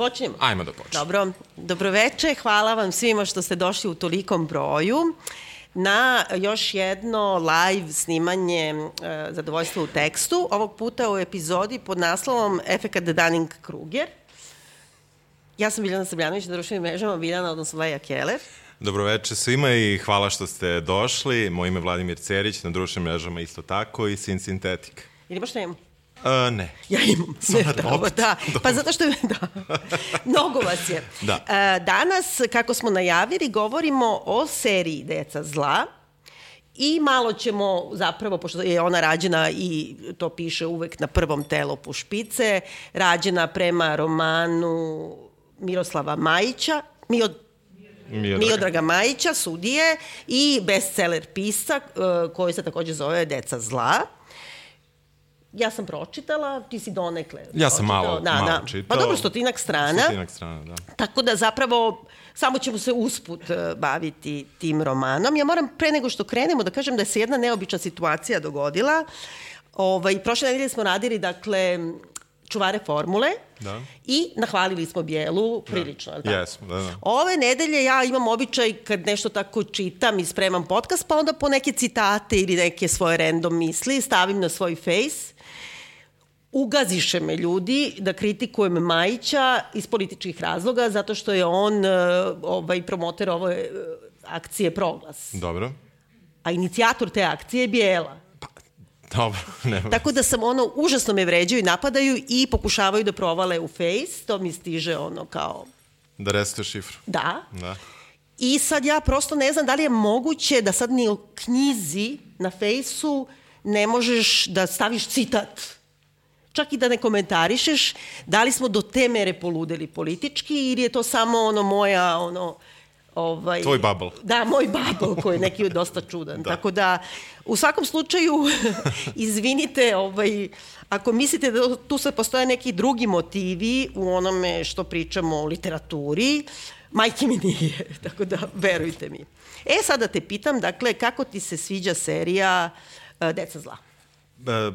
Počnemo? Ajmo da počnemo. Dobro, dobroveče, hvala vam svima što ste došli u tolikom broju na još jedno live snimanje e, Zadovoljstva u tekstu, ovog puta u epizodi pod naslovom Efekat Dunning-Kruger. Ja sam Biljana Srbljanović na društvenim mrežama, Biljana, odnosno Leja Keller. Dobroveče svima i hvala što ste došli. Moje ime je Vladimir Cerić, na društvenim mrežama isto tako i Sin Sintetik. Ili imaš nemu? Uh, ne. Ja imam. Stvar, Ne, opet. da. Pa zato što je, da. Mnogo vas je. Da. E, Danas, kako smo najavili, govorimo o seriji Deca zla. I malo ćemo, zapravo, pošto je ona rađena i to piše uvek na prvom telopu špice, rađena prema romanu Miroslava Majića, Mio, Miodrag. Miodraga Majića, sudije i bestseller pisca e, koji se takođe zove Deca zla. Ja sam pročitala, ti si donekle. Ja sam pročitao. malo- da, malo da. čitao. Pa dobro, stotinak strana. Stotinak strana, da. Tako da zapravo samo ćemo se usput e, baviti tim romanom. Ja moram pre nego što krenemo da kažem da se jedna neobična situacija dogodila. Ovaj, prošle nedelje smo radili, dakle, čuvare formule Da. i nahvalili smo Bijelu prilično. Da. Jesmo, da, da. Ove nedelje ja imam običaj kad nešto tako čitam i spremam podcast, pa onda po neke citate ili neke svoje random misli stavim na svoj face ugaziše me ljudi da kritikujem Majića iz političkih razloga zato što je on uh, ovaj promoter ove uh, akcije Proglas. Dobro. A inicijator te akcije je Bijela. Dobro, nema. Tako da sam ono, užasno me vređaju i napadaju i pokušavaju da provale u face. To mi stiže ono kao, Da resete šifru. da. Da. I sad ja prosto ne znam da li je moguće da sad ni u knjizi na fejsu ne možeš da staviš citat. Čak i da ne komentarišeš da li smo do te mere poludeli politički ili je to samo ono moja ono ovaj Tvoj bubble. Da, moj bubble koji je neki dosta čudan. Da. Tako da u svakom slučaju izvinite ovaj ako mislite da tu sad postoje neki drugi motivi u onome što pričamo o literaturi, majke mi nije, tako da verujte mi. E, sada te pitam, dakle, kako ti se sviđa serija uh, Deca zla? E,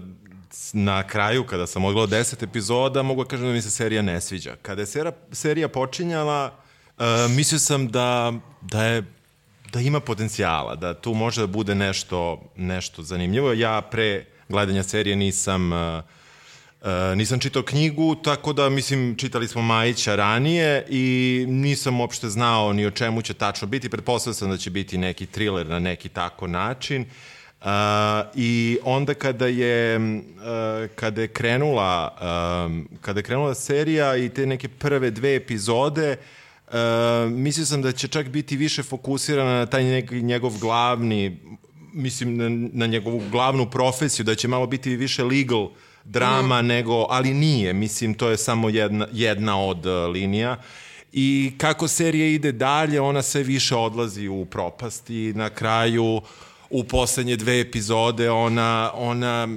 na kraju, kada sam odgledao deset epizoda, mogu da kažem da mi se serija ne sviđa. Kada je sera, serija počinjala, e, mislio sam da, da je da ima potencijala, da tu može da bude nešto, nešto zanimljivo. Ja pre gledanja serije nisam e, e, nisam čitao knjigu, tako da, mislim, čitali smo Majića ranije i nisam uopšte znao ni o čemu će tačno biti. Pretpostavio sam da će biti neki thriller na neki tako način. Uh, I onda kada je, uh, kada je krenula um, kada je krenula serija i te neke prve dve epizode uh, mislio sam da će čak biti više fokusirana na taj njegov glavni mislim na, na njegovu glavnu profesiju da će malo biti više legal drama mm. nego ali nije mislim to je samo jedna jedna od uh, linija i kako serija ide dalje ona sve više odlazi u propast i na kraju u poslednje dve epizode ona, ona,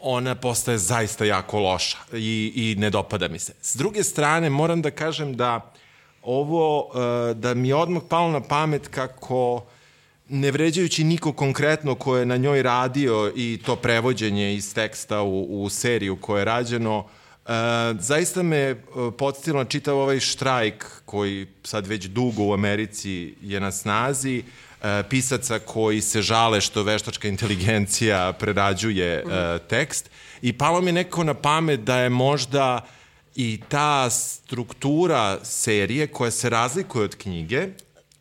ona postaje zaista jako loša i, i ne dopada mi se. S druge strane, moram da kažem da ovo, e, da mi je odmah palo na pamet kako ne vređajući niko konkretno ko je na njoj radio i to prevođenje iz teksta u, u seriju koje je rađeno, E, zaista me e, podsjetilo na čitav ovaj štrajk koji sad već dugo u Americi je na snazi, pisaca koji se žale što veštačka inteligencija prerađuje e, tekst. I palo mi neko na pamet da je možda i ta struktura serije koja se razlikuje od knjige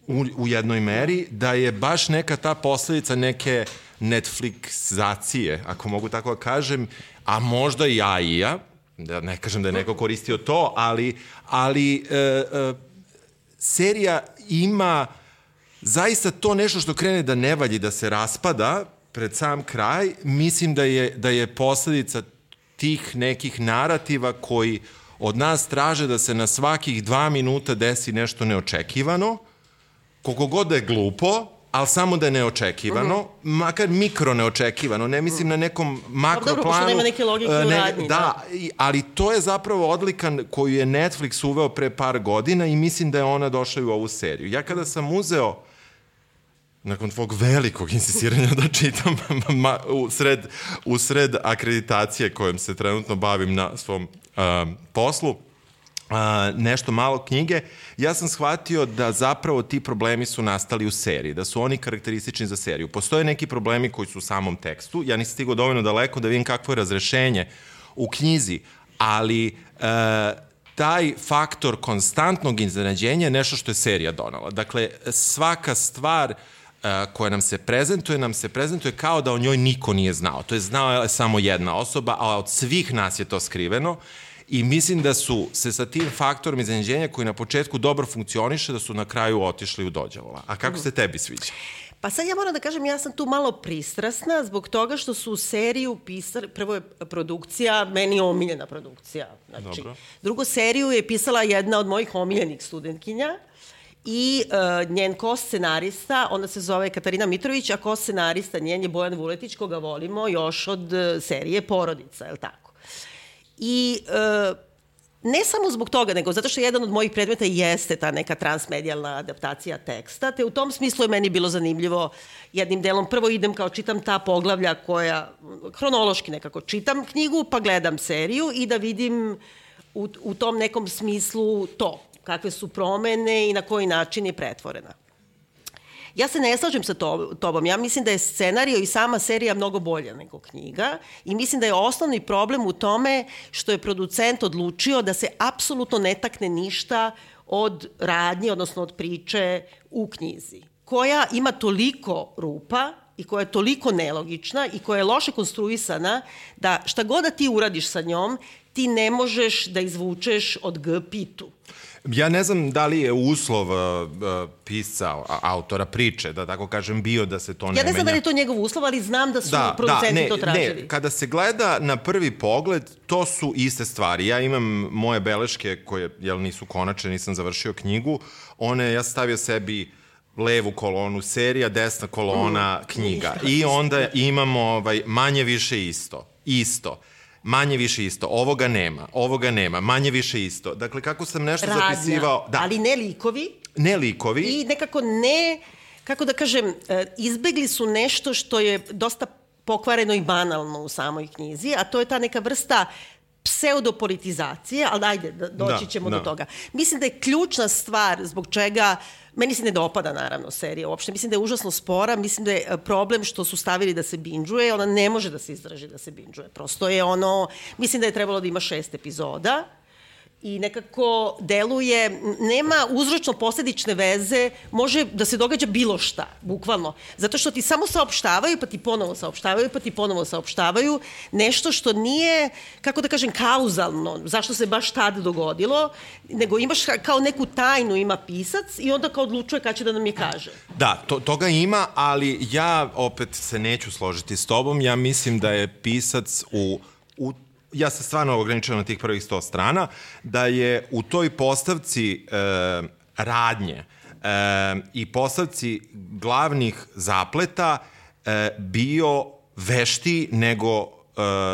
u, u jednoj meri, da je baš neka ta posledica neke Netflixacije, ako mogu tako da kažem, a možda i AI-a, da ne kažem da je neko koristio to, ali, ali e, e, serija ima zaista to nešto što krene da ne valji, da se raspada pred sam kraj, mislim da je, da je posledica tih nekih narativa koji od nas traže da se na svakih dva minuta desi nešto neočekivano, koliko god da je glupo, ali samo da je neočekivano, uh -huh. makar mikro neočekivano, ne mislim na nekom makro dobro, pošto nema neke logike e, u radnji, Da, da. ali to je zapravo odlika koju je Netflix uveo pre par godina i mislim da je ona došla i u ovu seriju. Ja kada sam uzeo nakon tvog velikog insistiranja da čitam ma, u, sred, u sred akreditacije kojom se trenutno bavim na svom um, poslu, a, nešto malo knjige, ja sam shvatio da zapravo ti problemi su nastali u seriji, da su oni karakteristični za seriju. Postoje neki problemi koji su u samom tekstu, ja nisam stigao dovoljno daleko da vidim kakvo je razrešenje u knjizi, ali e, taj faktor konstantnog iznenađenja je nešto što je serija donala. Dakle, svaka stvar koja nam se prezentuje, nam se prezentuje kao da o njoj niko nije znao. To je znao samo jedna osoba, a od svih nas je to skriveno. I mislim da su se sa tim faktorom iznenađenja koji na početku dobro funkcioniše, da su na kraju otišli u dođavola. A kako se tebi sviđa? Pa sad ja moram da kažem, ja sam tu malo pristrasna zbog toga što su seriju pisali, prvo je produkcija, meni je omiljena produkcija. Znači, Dobro. drugu seriju je pisala jedna od mojih omiljenih studentkinja, i uh, njen ko scenarista, ona se zove Katarina Mitrović, a ko scenarista njen je Bojan Vuletić, koga volimo još od uh, serije Porodica, je li tako? I uh, ne samo zbog toga, nego zato što jedan od mojih predmeta jeste ta neka transmedijalna adaptacija teksta, te u tom smislu je meni bilo zanimljivo jednim delom. Prvo idem kao čitam ta poglavlja koja, hronološki nekako čitam knjigu, pa gledam seriju i da vidim u, u tom nekom smislu to, kakve su promene i na koji način je pretvorena. Ja se ne slažem sa tobom. Ja mislim da je scenario i sama serija mnogo bolja nego knjiga i mislim da je osnovni problem u tome što je producent odlučio da se apsolutno ne takne ništa od radnje, odnosno od priče u knjizi, koja ima toliko rupa i koja je toliko nelogična i koja je loše konstruisana da šta god da ti uradiš sa njom, ti ne možeš da izvučeš od G pitu. Ja ne znam da li je uslov uh, uh, pisca, autora priče, da tako kažem, bio da se to ne menja. Ja ne znam da li je to njegov uslov, ali znam da su da, da producenti da, ne, to tražili. Ne, kada se gleda na prvi pogled, to su iste stvari. Ja imam moje beleške koje jel, nisu konačne, nisam završio knjigu. One, ja stavio sebi levu kolonu serija, desna kolona mm, knjiga. I onda imamo ovaj, manje više isto. Isto manje više isto, ovoga nema, ovoga nema, manje više isto. Dakle, kako sam nešto Radnja, zapisivao... Da. ali ne likovi. Ne likovi. I nekako ne, kako da kažem, e, izbegli su nešto što je dosta pokvareno i banalno u samoj knjizi, a to je ta neka vrsta pseudopolitizacije, ali ajde, doći da, ćemo da. do toga. Mislim da je ključna stvar zbog čega Meni se ne dopada, naravno, serija uopšte. Mislim da je užasno spora, mislim da je e, problem što su stavili da se binđuje, ona ne može da se izdraži da se binđuje. Prosto je ono, mislim da je trebalo da ima šest epizoda, i nekako deluje, nema uzročno-posledične veze, može da se događa bilo šta, bukvalno. Zato što ti samo saopštavaju, pa ti ponovo saopštavaju, pa ti ponovo saopštavaju nešto što nije, kako da kažem, kauzalno, zašto se baš tad dogodilo, nego imaš kao neku tajnu ima pisac i onda kao odlučuje kada će da nam je kaže. Da, to, toga ima, ali ja opet se neću složiti s tobom, ja mislim da je pisac u, u ja se stvarno ograničujem na tih prvih 100 strana, da je u toj postavci e, radnje e, i postavci glavnih zapleta e, bio vešti nego e,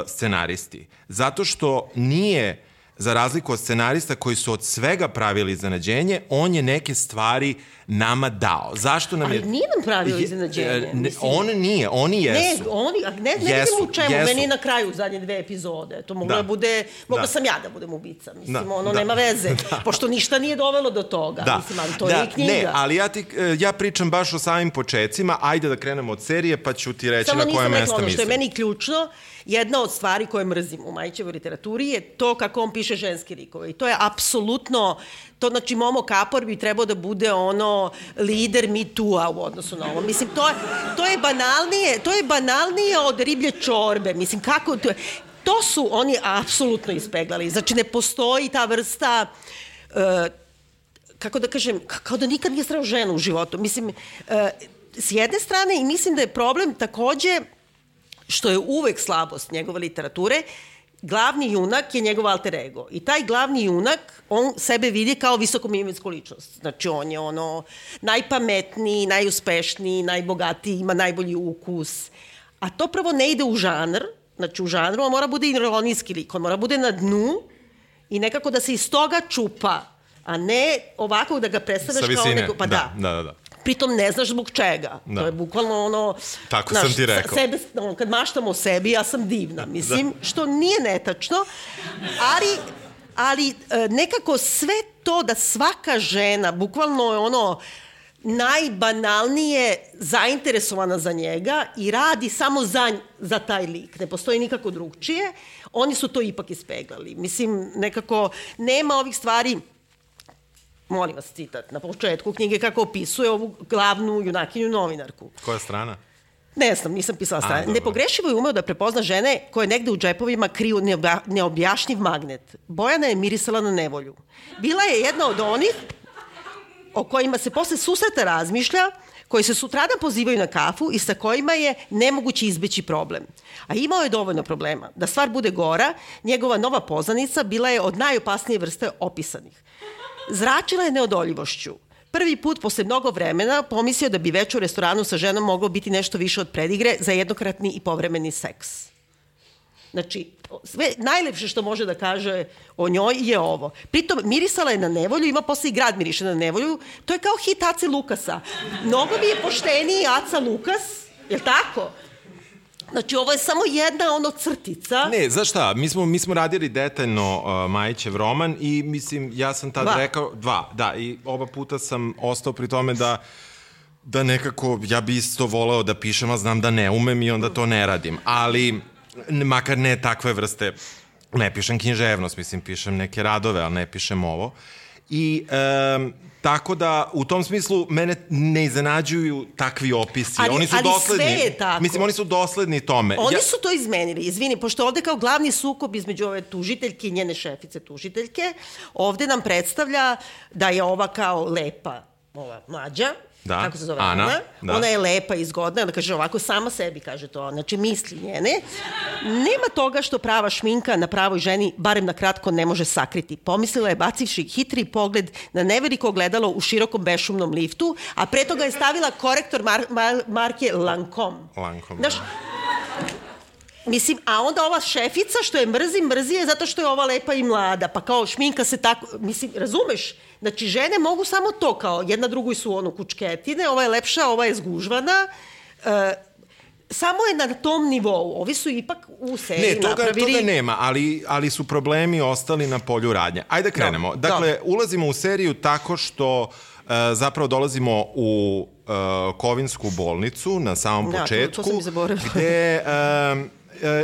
scenaristi. Zato što nije za razliku od scenarista koji su od svega pravili iznenađenje, on je neke stvari nama dao. Zašto nam je... Ali nije nam pravio iznenađenje. Ne, on nije, oni jesu. Ne, oni, ne, ne jesu, vidim u čemu, jesu. meni na kraju zadnje dve epizode. To moglo da, da bude, mogla da. sam ja da budem ubica. Mislim, da, ono da. nema veze. Da. Pošto ništa nije dovelo do toga. Da. Mislim, ali to da. je knjiga. Ne, ali ja, ti, e, ja pričam baš o samim počecima. Ajde da krenemo od serije, pa ću ti reći Samo na koje mesta mislim. Samo nisam rekla ono što je meni ključno, jedna od stvari koje mrzim u Majićevoj literaturi je to kako on piše ženske likove. I to je apsolutno, to znači Momo Kapor bi trebao da bude ono lider Me Too-a u odnosu na ovo. Mislim, to je, to je banalnije, to je banalnije od riblje čorbe. Mislim, kako to to su oni apsolutno ispeglali. Znači, ne postoji ta vrsta uh, kako da kažem, kao da nikad nije sreo ženu u životu. Mislim, uh, s jedne strane i mislim da je problem takođe što je uvek slabost njegove literature, glavni junak je njegov alter ego. I taj glavni junak, on sebe vidi kao visokomimensku ličnost. Znači, on je ono najpametniji, najuspešniji, najbogatiji, ima najbolji ukus. A to prvo ne ide u žanr, znači u žanru on mora bude ironijski lik, on mora bude na dnu i nekako da se iz toga čupa, a ne ovako da ga predstavljaš kao neko... Pa da, da, da. da pritom ne znaš zbog čega. Da. To je bukvalno ono... Tako znaš, sam ti rekao. Sebe, ono, kad maštam o sebi, ja sam divna, mislim, da. što nije netačno, ali ali e, nekako sve to da svaka žena, bukvalno je ono najbanalnije zainteresovana za njega i radi samo za, za taj lik. Ne postoji nikako drugčije. Oni su to ipak ispeglali. Mislim, nekako nema ovih stvari molim vas citat, na početku knjige kako opisuje ovu glavnu junakinju novinarku. Koja strana? Ne znam, nisam pisala strane. Nepogrešivo je umeo da prepozna žene koje negde u džepovima kriju neobjašnjiv magnet. Bojana je mirisala na nevolju. Bila je jedna od onih o kojima se posle susreta razmišlja, koji se sutradan pozivaju na kafu i sa kojima je nemoguće izbeći problem. A imao je dovoljno problema. Da stvar bude gora, njegova nova poznanica bila je od najopasnije vrste opisanih. Zračila je neodoljivošću. Prvi put posle mnogo vremena pomislio da bi već u restoranu sa ženom moglo biti nešto više od predigre za jednokratni i povremeni seks. Znači, sve najlepše što može da kaže o njoj je ovo. Pritom, mirisala je na nevolju, ima posle i grad miriše na nevolju. To je kao hit Ace Lukasa. Mnogo bi je pošteniji Aca Lukas, je tako? Znači, ovo je samo jedna ono crtica. Ne, znaš šta, mi smo, mi smo radili detaljno uh, Majićev roman i mislim, ja sam tad dva. rekao, dva, da, i oba puta sam ostao pri tome da da nekako, ja bi isto voleo da pišem, a znam da ne umem i onda to ne radim. Ali, makar ne takve vrste, ne pišem književnost, mislim, pišem neke radove, ali ne pišem ovo. I um, tako da u tom smislu mene ne iznenađuju takvi opisi. Ali, oni su ali dosledni. sve je tako. Mislim, oni su dosledni tome. Oni ja, su to izmenili. Izvini, pošto ovde kao glavni sukob između ove tužiteljke i njene šefice tužiteljke, ovde nam predstavlja da je ova kao lepa, ova mlađa, Da. kako se zove Ana, Ana, da. ona je lepa i zgodna, ona kaže ovako, sama sebi kaže to, znači misli njene. Nema toga što prava šminka na pravoj ženi, barem na kratko, ne može sakriti. Pomislila je bacivši hitri pogled na neveliko gledalo u širokom bešumnom liftu, a pre toga je stavila korektor mar, mar, marke Lancome. Lancome, Znaš, Mislim, a onda ova šefica što je mrzi, mrzi je zato što je ova lepa i mlada, pa kao šminka se tako, mislim, razumeš? Znači, žene mogu samo to kao, jedna drugoj su ono kučketine, ova je lepša, ova je zgužvana, e, samo je na tom nivou. Ovi su ipak u seriji Ne, toga, napravili... toga nema, ali, ali su problemi ostali na polju radnje. Ajde da krenemo. Da, dakle, da. ulazimo u seriju tako što uh, zapravo dolazimo u uh, Kovinsku bolnicu na samom Da, to- to početku. sam i zaboravila. Gde, um,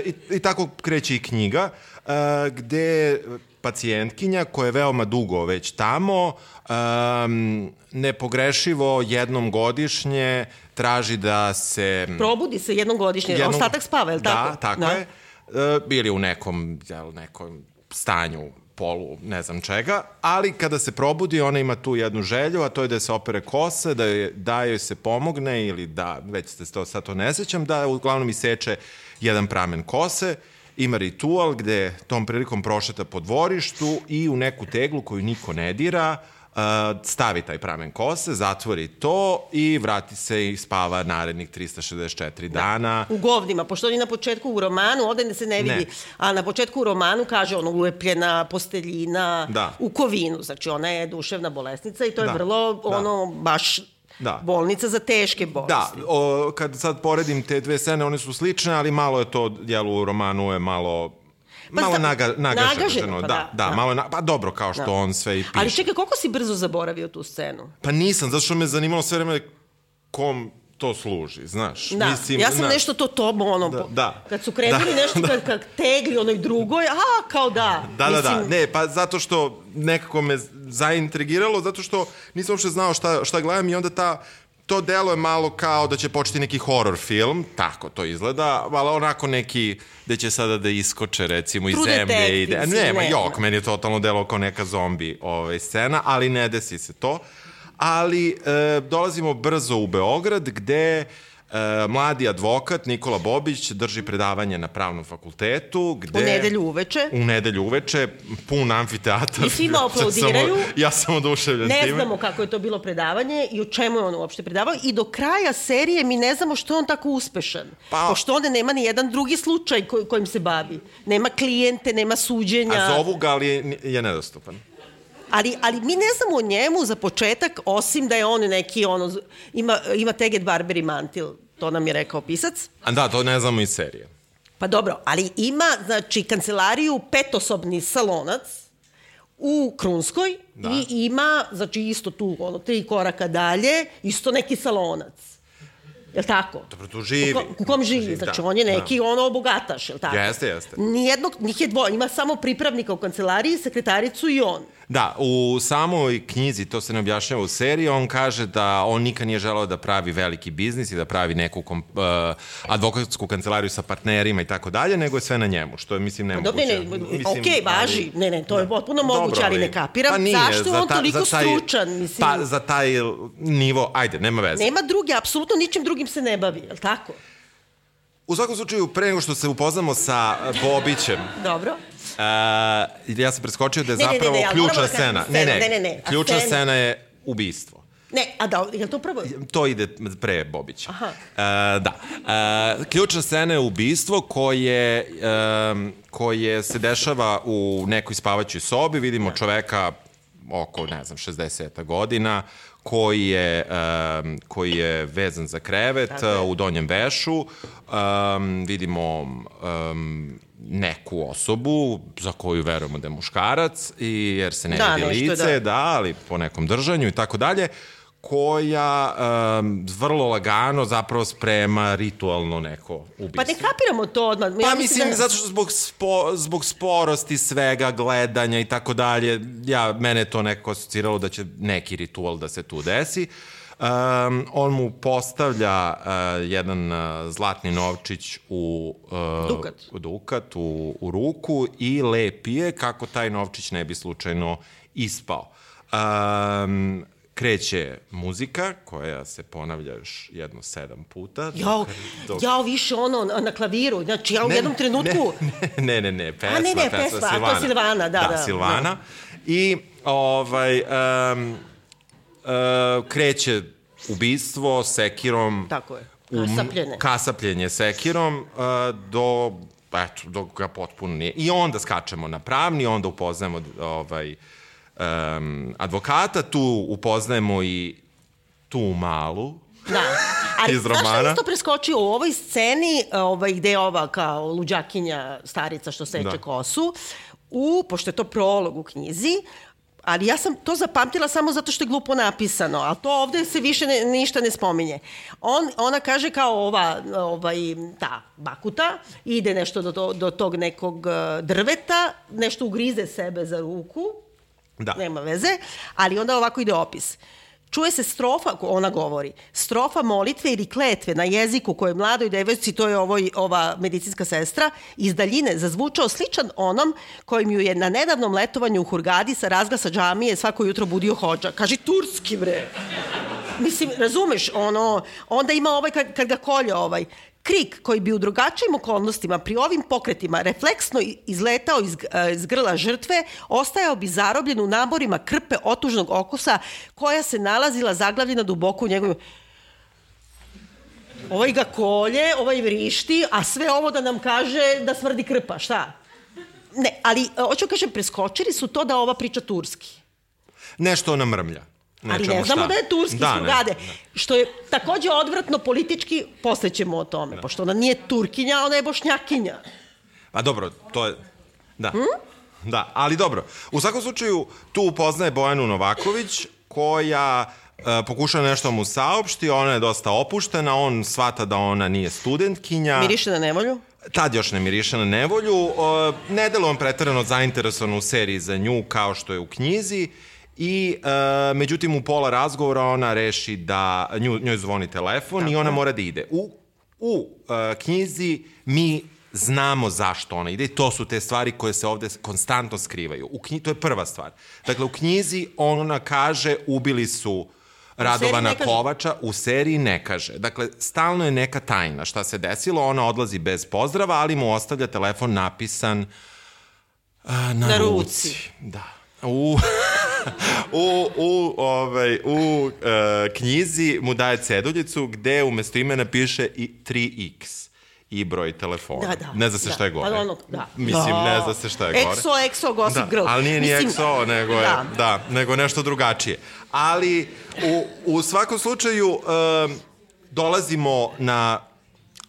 i, i tako kreće i knjiga, uh, gde pacijentkinja koja je veoma dugo već tamo, um, nepogrešivo jednom godišnje traži da se... Probudi se jednom godišnje, jednom- ostatak spava, je li tako? Da, tako je. E, bili u nekom, jel, nekom stanju polu, ne znam čega, ali kada se probudi, ona ima tu jednu želju, a to je da se opere kose, da, je, da joj se pomogne ili da, već ste to, sad to ne sećam, da uglavnom iseče jedan pramen kose, ima ritual gde tom prilikom prošeta po dvorištu i u neku teglu koju niko ne dira, stavi taj pramen kose, zatvori to i vrati se i spava narednih 364 dana. U govnima, pošto oni na početku u romanu, ovde se ne vidi, Ne. a na početku u romanu kaže ono ulepljena posteljina Da. u kovinu, znači ona je duševna bolesnica i to je Da, vrlo da. ono baš Da. bolnica za teške bolesti. Da, o, kad sad poredim te dve scene, one su slične, ali malo je to, jel, u romanu je malo malo sta- naga, nagaženo. nagaženo, pa da, da, da, da. malo na, pa dobro, kao što Da. on sve i piše. Ali čekaj, koliko si brzo zaboravio tu scenu? Pa nisam, zato što me zanimalo sve vreme kom to služi, znaš. Da, Mislim, ja sam znaš, nešto to to, ono, Da, da. kad su krenuli Da, nešto, kad, kad tegli onoj drugoj, a, kao da. Da, da, da. Mislim, Ne, pa zato što nekako me zaintrigiralo, zato što nisam uopšte znao šta, šta gledam i onda ta to delo je malo kao da će početi neki horror film, tako to izgleda, ali onako neki da će sada da iskoče recimo iz True zemlje. I da, Detective, ne, ma jok, meni je totalno delo kao neka zombi ovaj, scena, ali ne desi se to. Ali e, dolazimo brzo u Beograd gde e, mladi advokat Nikola Bobić drži predavanje na pravnom fakultetu. Gde, U nedelju uveče. u nedelju uveče, pun amfiteatar. I svima Ja sam- aplaudiraju. ja sam oduševljen Ne time. znamo kako je to bilo predavanje i o čemu je on uopšte predavao i do kraja serije mi ne znamo što je on tako uspešan. Pa- Pošto onda nema ni jedan drugi slučaj koj, kojim se bavi. Nema klijente, nema suđenja. A zovu ga, ali je, je nedostupan. Ali, ali mi ne znamo o njemu za početak, osim da je on neki, ono, ima, ima Teget Barber i Mantil, to nam je rekao pisac. A da, to ne znamo iz serije. Pa dobro, ali ima, znači, kancelariju petosobni salonac, u Krunskoj da. i ima, znači isto tu, ono, tri koraka dalje, isto neki salonac. Jel tako? Dobro, tu živi. U, ko, u kom živi? živi znači, da. on je neki da. ono bogataš, jel tako? Jeste, jeste. Nijednog, njih je dvoje, ima samo pripravnika u kancelariji, sekretaricu i on. Da, u samoj knjizi, to se ne objašnjava u seriji, on kaže da on nikad nije želao da pravi veliki biznis i da pravi neku kom, uh, advokatsku kancelariju sa partnerima i tako dalje, nego je sve na njemu, što je, mislim, nemoguće. Dobro, ne, ne, mislim, ok, važi, ne, ne, to je da. potpuno moguće, ali ne kapiram. Pa nije, Zašto je on ta, toliko taj, stručan, mislim? Pa, za taj nivo, ajde, nema veze. Nema drugi, apsolutno ničim drugim se ne bavi, je li tako? U svakom slučaju, pre nego što se upoznamo sa Bobićem, Dobro. Uh, ja sam preskočio da je ne, zapravo ne, ne, ne, ključna scena. Ne, ne, ne, ne. Ključna scena... scena je ubistvo. Ne, a da, je to prvo? To ide pre Bobića. Aha. Uh, da. Uh, ključna scena je ubistvo koje, um, koje se dešava u nekoj spavaćoj sobi. Vidimo čoveka oko, ne znam, 60 godina, koji je, um, koji je vezan za krevet uh, u donjem vešu. Um, vidimo um, neku osobu za koju verujemo da je muškarac i jer se ne da, vidi lice, da. da, ali po nekom držanju i tako dalje koja um, vrlo lagano zapravo sprema ritualno neko ubistvo. Pa ne kapiramo to odmah. Ja pa mislim, da... zato što zbog, spo, zbog sporosti svega, gledanja i tako dalje, ja, mene to nekako asociralo da će neki ritual da se tu desi. Um, on mu postavlja uh, jedan uh, zlatni novčić u, uh, dukat, u, dukat u, u ruku i lepi je kako taj novčić ne bi slučajno ispao. Um, kreće muzika koja se ponavlja još jedno sedam puta. Jao, dok... jao više ono na klaviru, znači ja u ne, jednom trenutku... Ne, ne, ne, ne, pesma, A ne, ne, pesma, pesma Silvana. to Silvana, da, da. Da, Silvana. Da. I ovaj, um, uh, kreće ubistvo sekirom. Tako je. Kasapljenje. Um, kasapljenje sekirom uh, do eto, dok ga potpuno nije. I onda skačemo na pravni, onda upoznajemo ovaj, um, advokata, tu upoznajemo i tu malu, Da. Ali, iz romana. Znaš isto preskočio u ovoj sceni, ovaj, gde je ova kao luđakinja starica što seče da. kosu, u, pošto je to prolog u knjizi, ali ja sam to zapamtila samo zato što je glupo napisano, a to ovde se više ne, ništa ne spominje. On, ona kaže kao ova, ovaj, ta bakuta, ide nešto do, do, do tog nekog eh, drveta, nešto ugrize sebe za ruku, da. nema veze, ali onda ovako ide opis. Čuje se strofa, ona govori, strofa molitve ili kletve na jeziku koje mladoj devojci, to je ovoj, ova medicinska sestra, iz daljine zazvučao sličan onom kojim ju je na nedavnom letovanju u Hurgadi sa razglasa džamije svako jutro budio hođa. Kaži turski, bre. Mislim, razumeš, ono, onda ima ovaj, kad, kad ga kolje ovaj, Krik, koji bi u drugačijim okolnostima pri ovim pokretima refleksno izletao iz, e, iz grla žrtve, ostajao bi zarobljen u naborima krpe otužnog okusa koja se nalazila zaglavljena duboko u njegovim ovaj ga kolje, ovaj vrišti, a sve ovo da nam kaže da smrdi krpa, šta? Ne, ali, e, hoću kažem, preskočili su to da ova priča turski. Nešto ona mrmlja. Ali ne znamo šta. da je turski da, slugade. Ne, ne. Što je takođe odvratno politički, posle ćemo o tome. Da. Pošto ona nije Turkinja, ona je Bošnjakinja. Pa dobro, to je... Da. Hmm? Da, ali dobro. U svakom slučaju, tu upoznaje Bojanu Novaković, koja e, pokuša nešto mu saopšti, ona je dosta opuštena, on shvata da ona nije studentkinja. Miriše na nevolju? Tad još ne miriše na nevolju. E, ne on pretarano zainteresovan u seriji za nju, kao što je u knjizi. I, e, međutim, u pola razgovora ona reši da nju, njoj zvoni telefon Tako. i ona mora da ide. U, u e, knjizi mi znamo zašto ona ide i to su te stvari koje se ovde konstantno skrivaju. U knji, to je prva stvar. Dakle, u knjizi ona kaže ubili su Radovana Kovača, u seriji ne kaže. Dakle, stalno je neka tajna šta se desilo, ona odlazi bez pozdrava, ali mu ostavlja telefon napisan uh, na, na ruci. ruci. Da. U, u, u, ovaj, u uh, knjizi mu daje ceduljicu gde umesto imena piše i 3x i broj telefona. Da, da. Ne zna se da. šta je gore. Pa ono, da. Mislim, da. ne zna se šta je gore. Exo, exo, gossip da, girl. Ali nije ni Mislim, exo, nego je, da. da, nego nešto drugačije. Ali u, u svakom slučaju um, dolazimo na,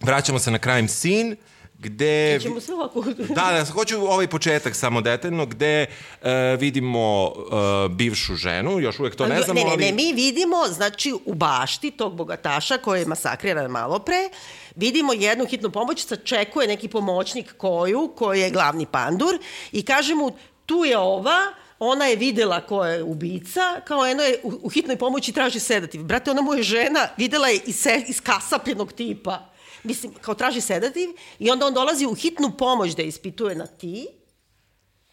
vraćamo se na crime scene, gde... Ćemo sve ovako... Da, da, hoću ovaj početak samo detaljno, gde uh, vidimo uh, bivšu ženu, još uvek to ne znamo, ne, ne, ali... Ne, mi vidimo, znači, u bašti tog bogataša koji je masakriran malo pre, vidimo jednu hitnu pomoć, sačekuje neki pomoćnik koju, koji je glavni pandur, i kaže mu, tu je ova, ona je videla ko je ubica, kao eno je u, u hitnoj pomoći traži sedativ. Brate, ona mu je žena, videla je iz, iz kasapljenog tipa. Mislim, kao traži sedativ i onda on dolazi u hitnu pomoć da je ispituje na ti,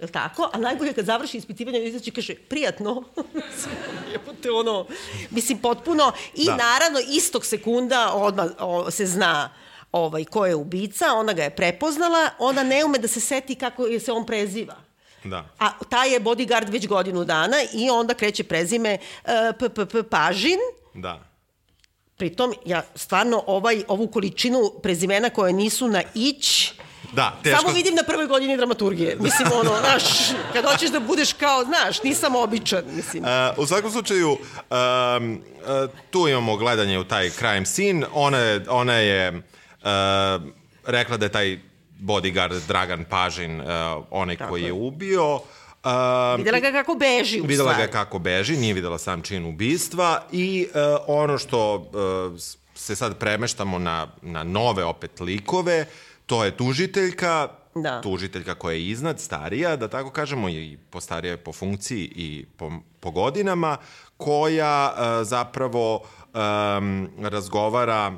Je li tako? A najbolje kad završi ispitivanje, izaći kaže, prijatno. Jebote, ono, mislim, potpuno. I da. naravno, istog sekunda odmah o, se zna ovaj, ko je ubica, ona ga je prepoznala, ona ne ume da se seti kako se on preziva. Da. A taj je bodyguard već godinu dana i onda kreće prezime uh, p, p, p, Pažin. Da. Pritom, ja stvarno ovaj, ovu količinu prezimena koje nisu na ić, Da, teško. Samo vidim na prvoj godini dramaturgije. Mislim, ono, znaš, kad hoćeš da budeš kao, znaš, nisam običan, mislim. Uh, u svakom slučaju, um, uh, tu imamo gledanje u taj crime scene. Ona je, ona je uh, rekla da je taj bodyguard Dragan Pažin, uh, onaj Tako koji je, je ubio. Uh, videla ga kako beži u Videla stvari. ga kako beži, nije videla sam čin ubistva i uh, ono što uh, se sad premeštamo na, na nove opet likove, to je tužiteljka, Da. tužiteljka koja je iznad, starija, da tako kažemo, i postarija je po funkciji i po, po godinama, koja uh, zapravo um, razgovara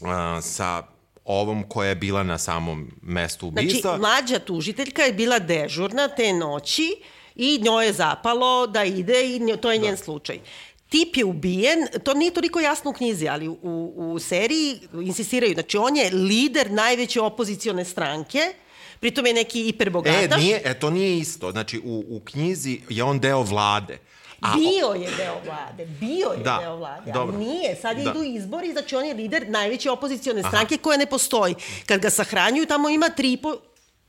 uh, sa ovom koja je bila na samom mestu ubistva. Znači, mlađa tužiteljka je bila dežurna te noći i njoj je zapalo da ide i to je njen da. slučaj. Tip je ubijen, to nije toliko jasno u knjizi, ali u, u seriji insistiraju. Znači, on je lider najveće opozicione stranke, pritom je neki hiperbogataš. E, nije, e, to nije isto. Znači, u, u knjizi je on deo vlade. A, bio je deo vlade, bio je Da, deo vlade, dobro. ali nije. Sad Da. idu izbori, znači on je lider najveće opozicione stranke koja ne postoji. Kad ga sahranjuju, tamo ima tri i po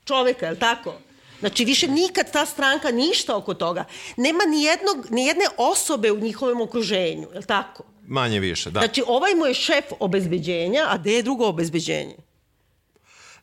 čoveka, je li tako? Znači, više nikad ta stranka ništa oko toga. Nema ni, jednog, ni jedne osobe u njihovom okruženju, je li tako? Manje više, da. Znači, ovaj mu je šef obezbeđenja, a gde je drugo obezbeđenje?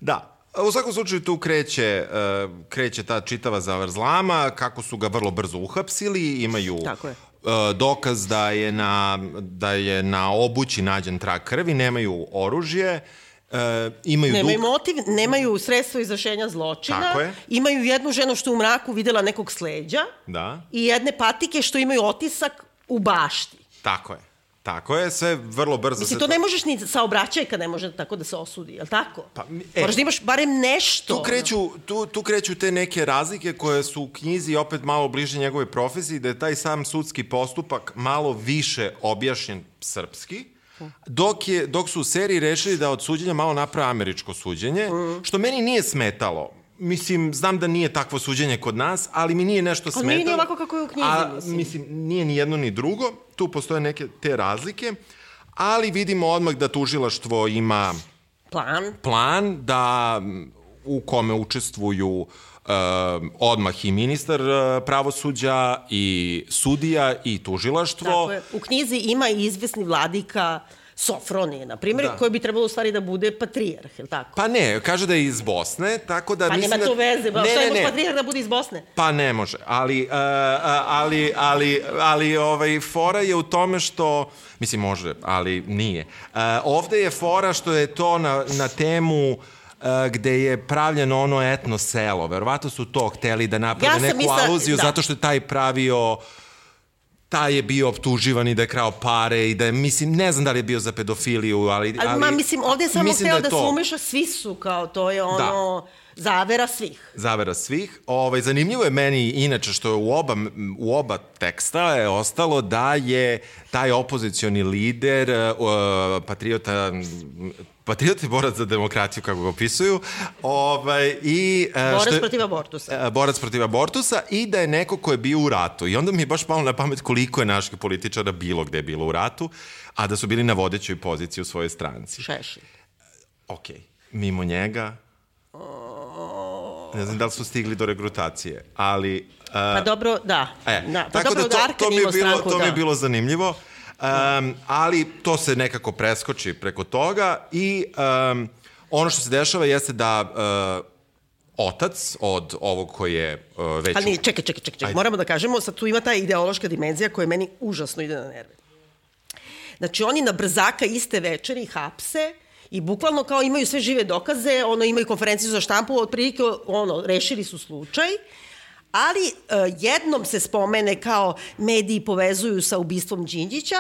Da. U svakom slučaju tu kreće, uh, kreće ta čitava zavrzlama, kako su ga vrlo brzo uhapsili, imaju Tako je. uh, dokaz da je, na, da je na obući nađen trag krvi, nemaju oružje, uh, imaju Nemaju dug... motiv, nemaju sredstvo izrašenja zločina, Tako je. imaju jednu ženu što u mraku videla nekog sleđa Da, i jedne patike što imaju otisak u bašti. tako je. Tako je, sve vrlo brzo Mislim, to ne možeš ni saobraćajka ne može tako da se osudi, je li tako? Pa, e, Moraš da imaš barem nešto. Tu kreću, tu, tu kreću te neke razlike koje su u knjizi opet malo bliže njegove profesiji, da je taj sam sudski postupak malo više objašnjen srpski, dok, je, dok su u seriji rešili da od suđenja malo naprave američko suđenje, što meni nije smetalo. Mislim, znam da nije takvo suđenje kod nas, ali mi nije nešto Ali smetalo. nije ni ovako kako je u knjizi, A, mislim. mislim, nije ni jedno ni drugo. Tu postoje neke te razlike, ali vidimo odmah da tužilaštvo ima Plan. plan da u kome učestvuju e, odmah i ministar e, pravosuđa i sudija i tužilaštvo. Tako je. U knjizi ima i izvesni vladika Sofronije, na primjer, Da. koji bi trebalo u stvari da bude patrijarh, je li tako? Pa ne, kaže da je iz Bosne, tako da Pa mislim nema da... to veze, ba, ne, šta ne, ne. patrijarh da bude iz Bosne? Pa ne može, ali, uh, ali, ali, ali ovaj, fora je u tome što, mislim može, ali nije. Uh, ovde je fora što je to na, na temu uh, gde je pravljeno ono etno selo. Verovatno su to hteli da naprave Ja neku mislila- aluziju da. zato što je taj pravio taj je bio optuživan i da je krao pare i da je, mislim, ne znam da li je bio za pedofiliju, ali... Ali, ma, mislim, ovde je samo hteo je da, to se umeša, svi su kao, to je ono, zavera svih. zavera svih. Ovaj, zanimljivo je meni inače što je u oba, u oba teksta je ostalo da je taj opozicioni lider uh, patriota patriot i borac za demokratiju, kako ga opisuju, ovaj, i, uh, Borac što je- protiv abortusa. E, borac protiv abortusa i da je neko ko je bio u ratu. I onda mi je baš palo na pamet koliko je naših političara bilo gde je bilo u ratu, a da su bili na vodećoj poziciji u svojoj stranci. Šešelj. Ok, mimo njega, ne znam da li su stigli do regrutacije, ali... Uh, Pa dobro, da. E, da. Pa tako dobro, da to, to, mi je bilo, stranku, to mi je da. bilo zanimljivo. Um, ali to se nekako preskoči preko toga i um, ono što se dešava jeste da uh, otac od ovog koji je uh, već... Ali čekaj, čekaj, čekaj, čekaj. moramo da kažemo, sad tu ima ta ideološka dimenzija koja meni užasno ide na nerve. Znači, oni na brzaka iste večeri hapse i bukvalno kao imaju sve žive dokaze, ono, imaju konferenciju za štampu, otprilike, ono, rešili su slučaj, ali uh, jednom se spomene kao mediji povezuju sa ubistvom Đinđića,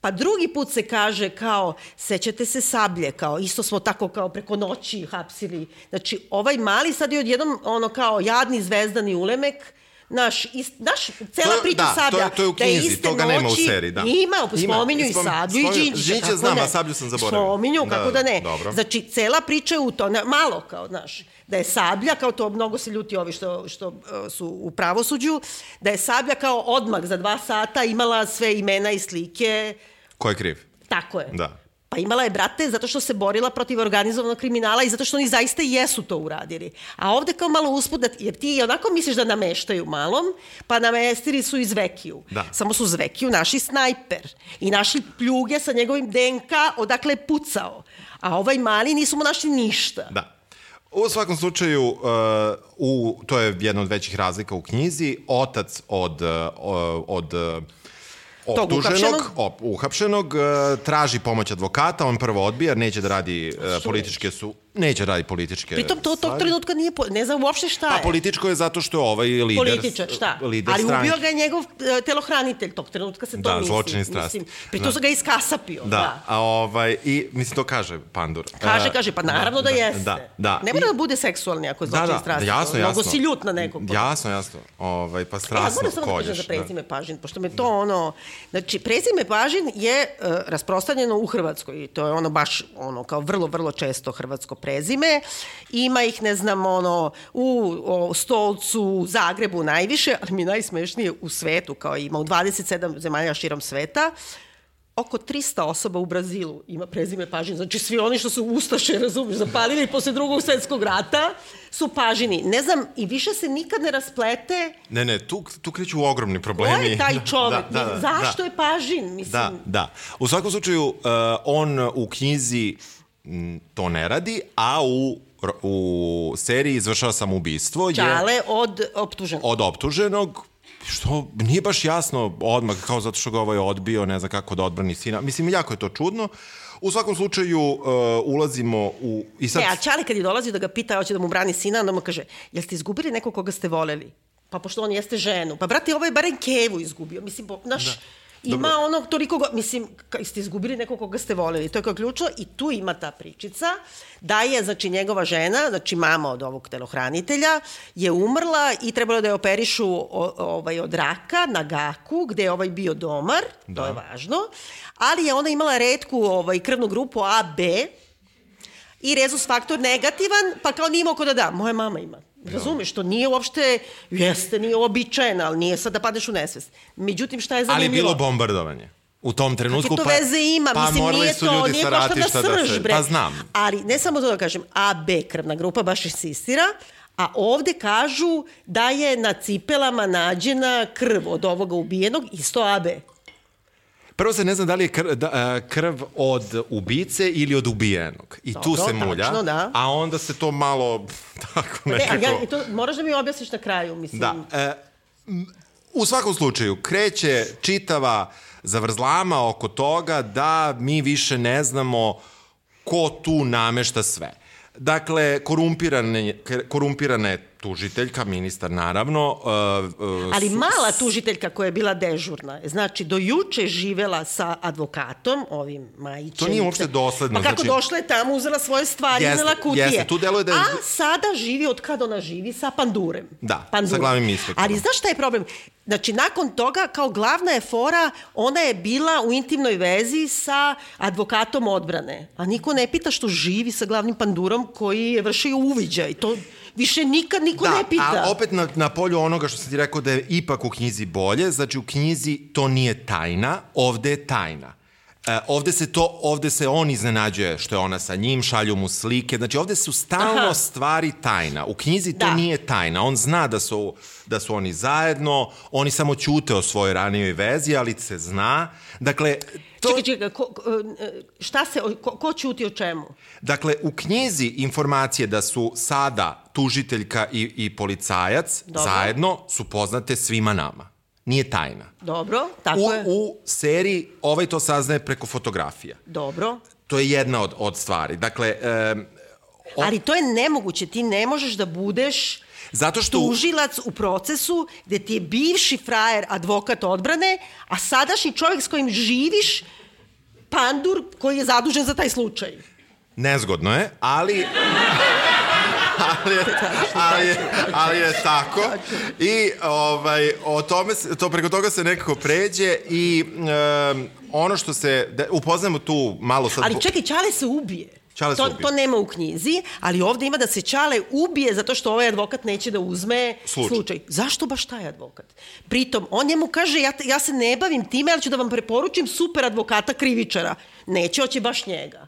Pa drugi put se kaže kao, sećate se sablje, kao isto smo tako kao preko noći hapsili. Znači, ovaj mali sad je odjednom ono kao jadni zvezdani ulemek, naš, ist, naš cela to, priča da, Sablja. To, to je u knjizi, da toga nema u seriji. Da. Ima, spominju i Sablju i Đinđića. Đinđića znam, ne. a Sablju sam zaboravio. Spominju, da, kako da ne. Dobro. Znači, cela priča je u to, ne, malo kao, znaš, da je Sablja, kao to mnogo se ljuti ovi što, što uh, su u pravosuđu, da je Sablja kao odmak za dva sata imala sve imena i slike. Ko je kriv? Tako je. Da. Pa imala je brate zato što se borila protiv organizovanog kriminala i zato što oni zaista i jesu to uradili. A ovde kao malo usput, da, jer ti onako misliš da nameštaju malom, pa namestili su iz Vekiju. Da. Samo su Zvekiju naši snajper i naši pljuge sa njegovim DNK odakle je pucao. A ovaj mali nisu mu našli ništa. Da. U svakom slučaju, uh, u, to je jedna od većih razlika u knjizi, otac od, uh, od uh, optuženog, op, uhapšenog, uh, traži pomoć advokata, on prvo odbija, neće da radi uh, političke su neće da radi političke Pritom to tog trenutka nije, po, ne znam uopšte šta je. Pa političko je zato što je ovaj lider Političar, šta? Lider Ali stranke. ubio ga je njegov uh, telohranitelj, tog trenutka se to Da, misli. zločini strast. Mislim, pritom Da. da. ga iskasapio. Da, da. a ovaj, i mislim to kaže Pandur. Kaže, Uh, kaže, pa naravno da, jeste. Da, da. Ne mora da bude seksualni ako je Da, zločin da, strasti. jasno, jasno. Mnogo si ljut na nekog. Jasno, jasno. Ovaj, pa Ja strasno moram samo da kažem kolješ. za prezime Pažin, pošto me to ono... Znači, prezime Pažin je uh, rasprostavljeno u Hrvatskoj i to je ono baš ono kao vrlo, vrlo često hrvatsko prezime. Ima ih, ne znam, ono, u o, Stolcu, u Zagrebu najviše, ali mi je najsmešnije u svetu, kao ima u 27 zemalja širom sveta oko 300 osoba u Brazilu ima prezime Pažin. Znači svi oni što su Ustaše, razumiješ, zapalili posle drugog svetskog rata su Pažini. Ne znam, i više se nikad ne rasplete Ne, ne, tu, tu kreću ogromni ko problemi. je taj čovek, Da, da, da, zašto da. je Pažin, mislim. Da, da. U svakom slučaju, uh, on u knjizi m, to ne radi, a u, u seriji izvršava samoubistvo. je- Čale od optuženog. od optuženog, što nije baš jasno odmah, kao zato što ga ovaj odbio, ne zna kako da odbrani sina. Mislim, jako je to čudno. U svakom slučaju, uh, ulazimo u... I sad, Ne, a Čale kad je dolazi da ga pita, hoće da mu brani sina, onda mu kaže, jel ste izgubili nekog koga ste voleli? Pa pošto on jeste ženu. Pa brate, ovo je barem Kevu izgubio. Mislim, bo, naš, da. Ima Dobro. onog toliko, go, mislim, ste izgubili nekog koga ste voleli. To je kao ključno i tu ima ta pričica da je, znači, njegova žena, znači mama od ovog telohranitelja, je umrla i trebalo da je operišu o, ovaj, od raka na gaku, gde je ovaj bio domar, da. to je važno, ali je ona imala redku ovaj, krvnu grupu AB, i rezus faktor negativan, pa kao nije imao ko da da. Moja mama ima. Razumeš, to nije uopšte, jeste, nije uobičajeno, ali nije sad da padneš u nesvest. Međutim, šta je ali zanimljivo? je bilo bombardovanje. U tom trenutku, to pa, veze ima? pa Mislim, nije su to, ljudi nije sa došla na ratišta da srž, se... bre. Pa znam. Ali, ne samo to da kažem, A, B krvna grupa baš insistira, a ovde kažu da je na cipelama nađena krv od ovoga ubijenog, isto AB. Prvo se ne zna da li je krv, da, e, krv od ubice ili od ubijenog. I tu Dobro, se mulja. tačno, da. A onda se to malo tako Ne, nekako... a ja, to, moraš da mi objasniš na kraju, mislim. Da. E, u svakom slučaju, kreće čitava zavrzlama oko toga da mi više ne znamo ko tu namešta sve. Dakle, korumpirane, korumpirana je tužiteljka, ministar naravno. Uh, uh, Ali mala tužiteljka koja je bila dežurna, znači do juče živela sa advokatom, ovim Majićem. To nije uopšte dosledno, Pa kako znači- došla je tamo, uzela svoje stvari, Jeste, uzela kutije. jeste, tu deluje da je- A sada živi od kada ona živi sa pandurem. Da, Pandurem. sa glavnim inspektorom. Ali znaš šta je problem? Znači, nakon toga, kao glavna je fora, ona je bila u intimnoj vezi sa advokatom odbrane. A niko ne pita što živi sa glavnim pandurom koji je vršio uviđaj. To više nikad niko da, ne pita. a opet na, na polju onoga što sam ti rekao da je ipak u knjizi bolje, znači u knjizi to nije tajna, ovde je tajna. E, ovde se to, ovde se on iznenađuje što je ona sa njim, šalju mu slike, znači ovde su stalno Aha. stvari tajna. U knjizi to Da. nije tajna, on zna da su, da su oni zajedno, oni samo ćute o svojoj ranijoj vezi, ali se zna. Dakle, To- Čekaj, čekaj, ko, e, šta se, ko, ko ćuti o čemu? Dakle, u knjizi informacije da su sada tužiteljka i, i policajac Dobro. zajedno su poznate svima nama. Nije tajna. Dobro, tako U, je. u seriji ovaj to saznaje preko fotografija. Dobro. To je jedna od, od stvari. Dakle, um, Ali to je nemoguće, ti ne možeš da budeš zato što... tužilac u procesu gde ti je bivši frajer advokat odbrane, a sadašnji čovjek s kojim živiš pandur koji je zadužen za taj slučaj. Nezgodno je, ali... ali, je, ali, je, ali je tako. I ovaj, o tome, se- to, preko toga se nekako pređe i um, ono što se... Da, upoznajemo tu malo sad... Ali čekaj, Čale se ubije. Čale to, to nema u knjizi, ali ovde ima da se Čale ubije zato što ovaj advokat neće da uzme Slučaj. slučaj. Zašto baš taj advokat? Pritom, on njemu kaže, ja, ja se ne bavim time, ali ću da vam preporučim super advokata krivičara. Neće, hoće baš njega.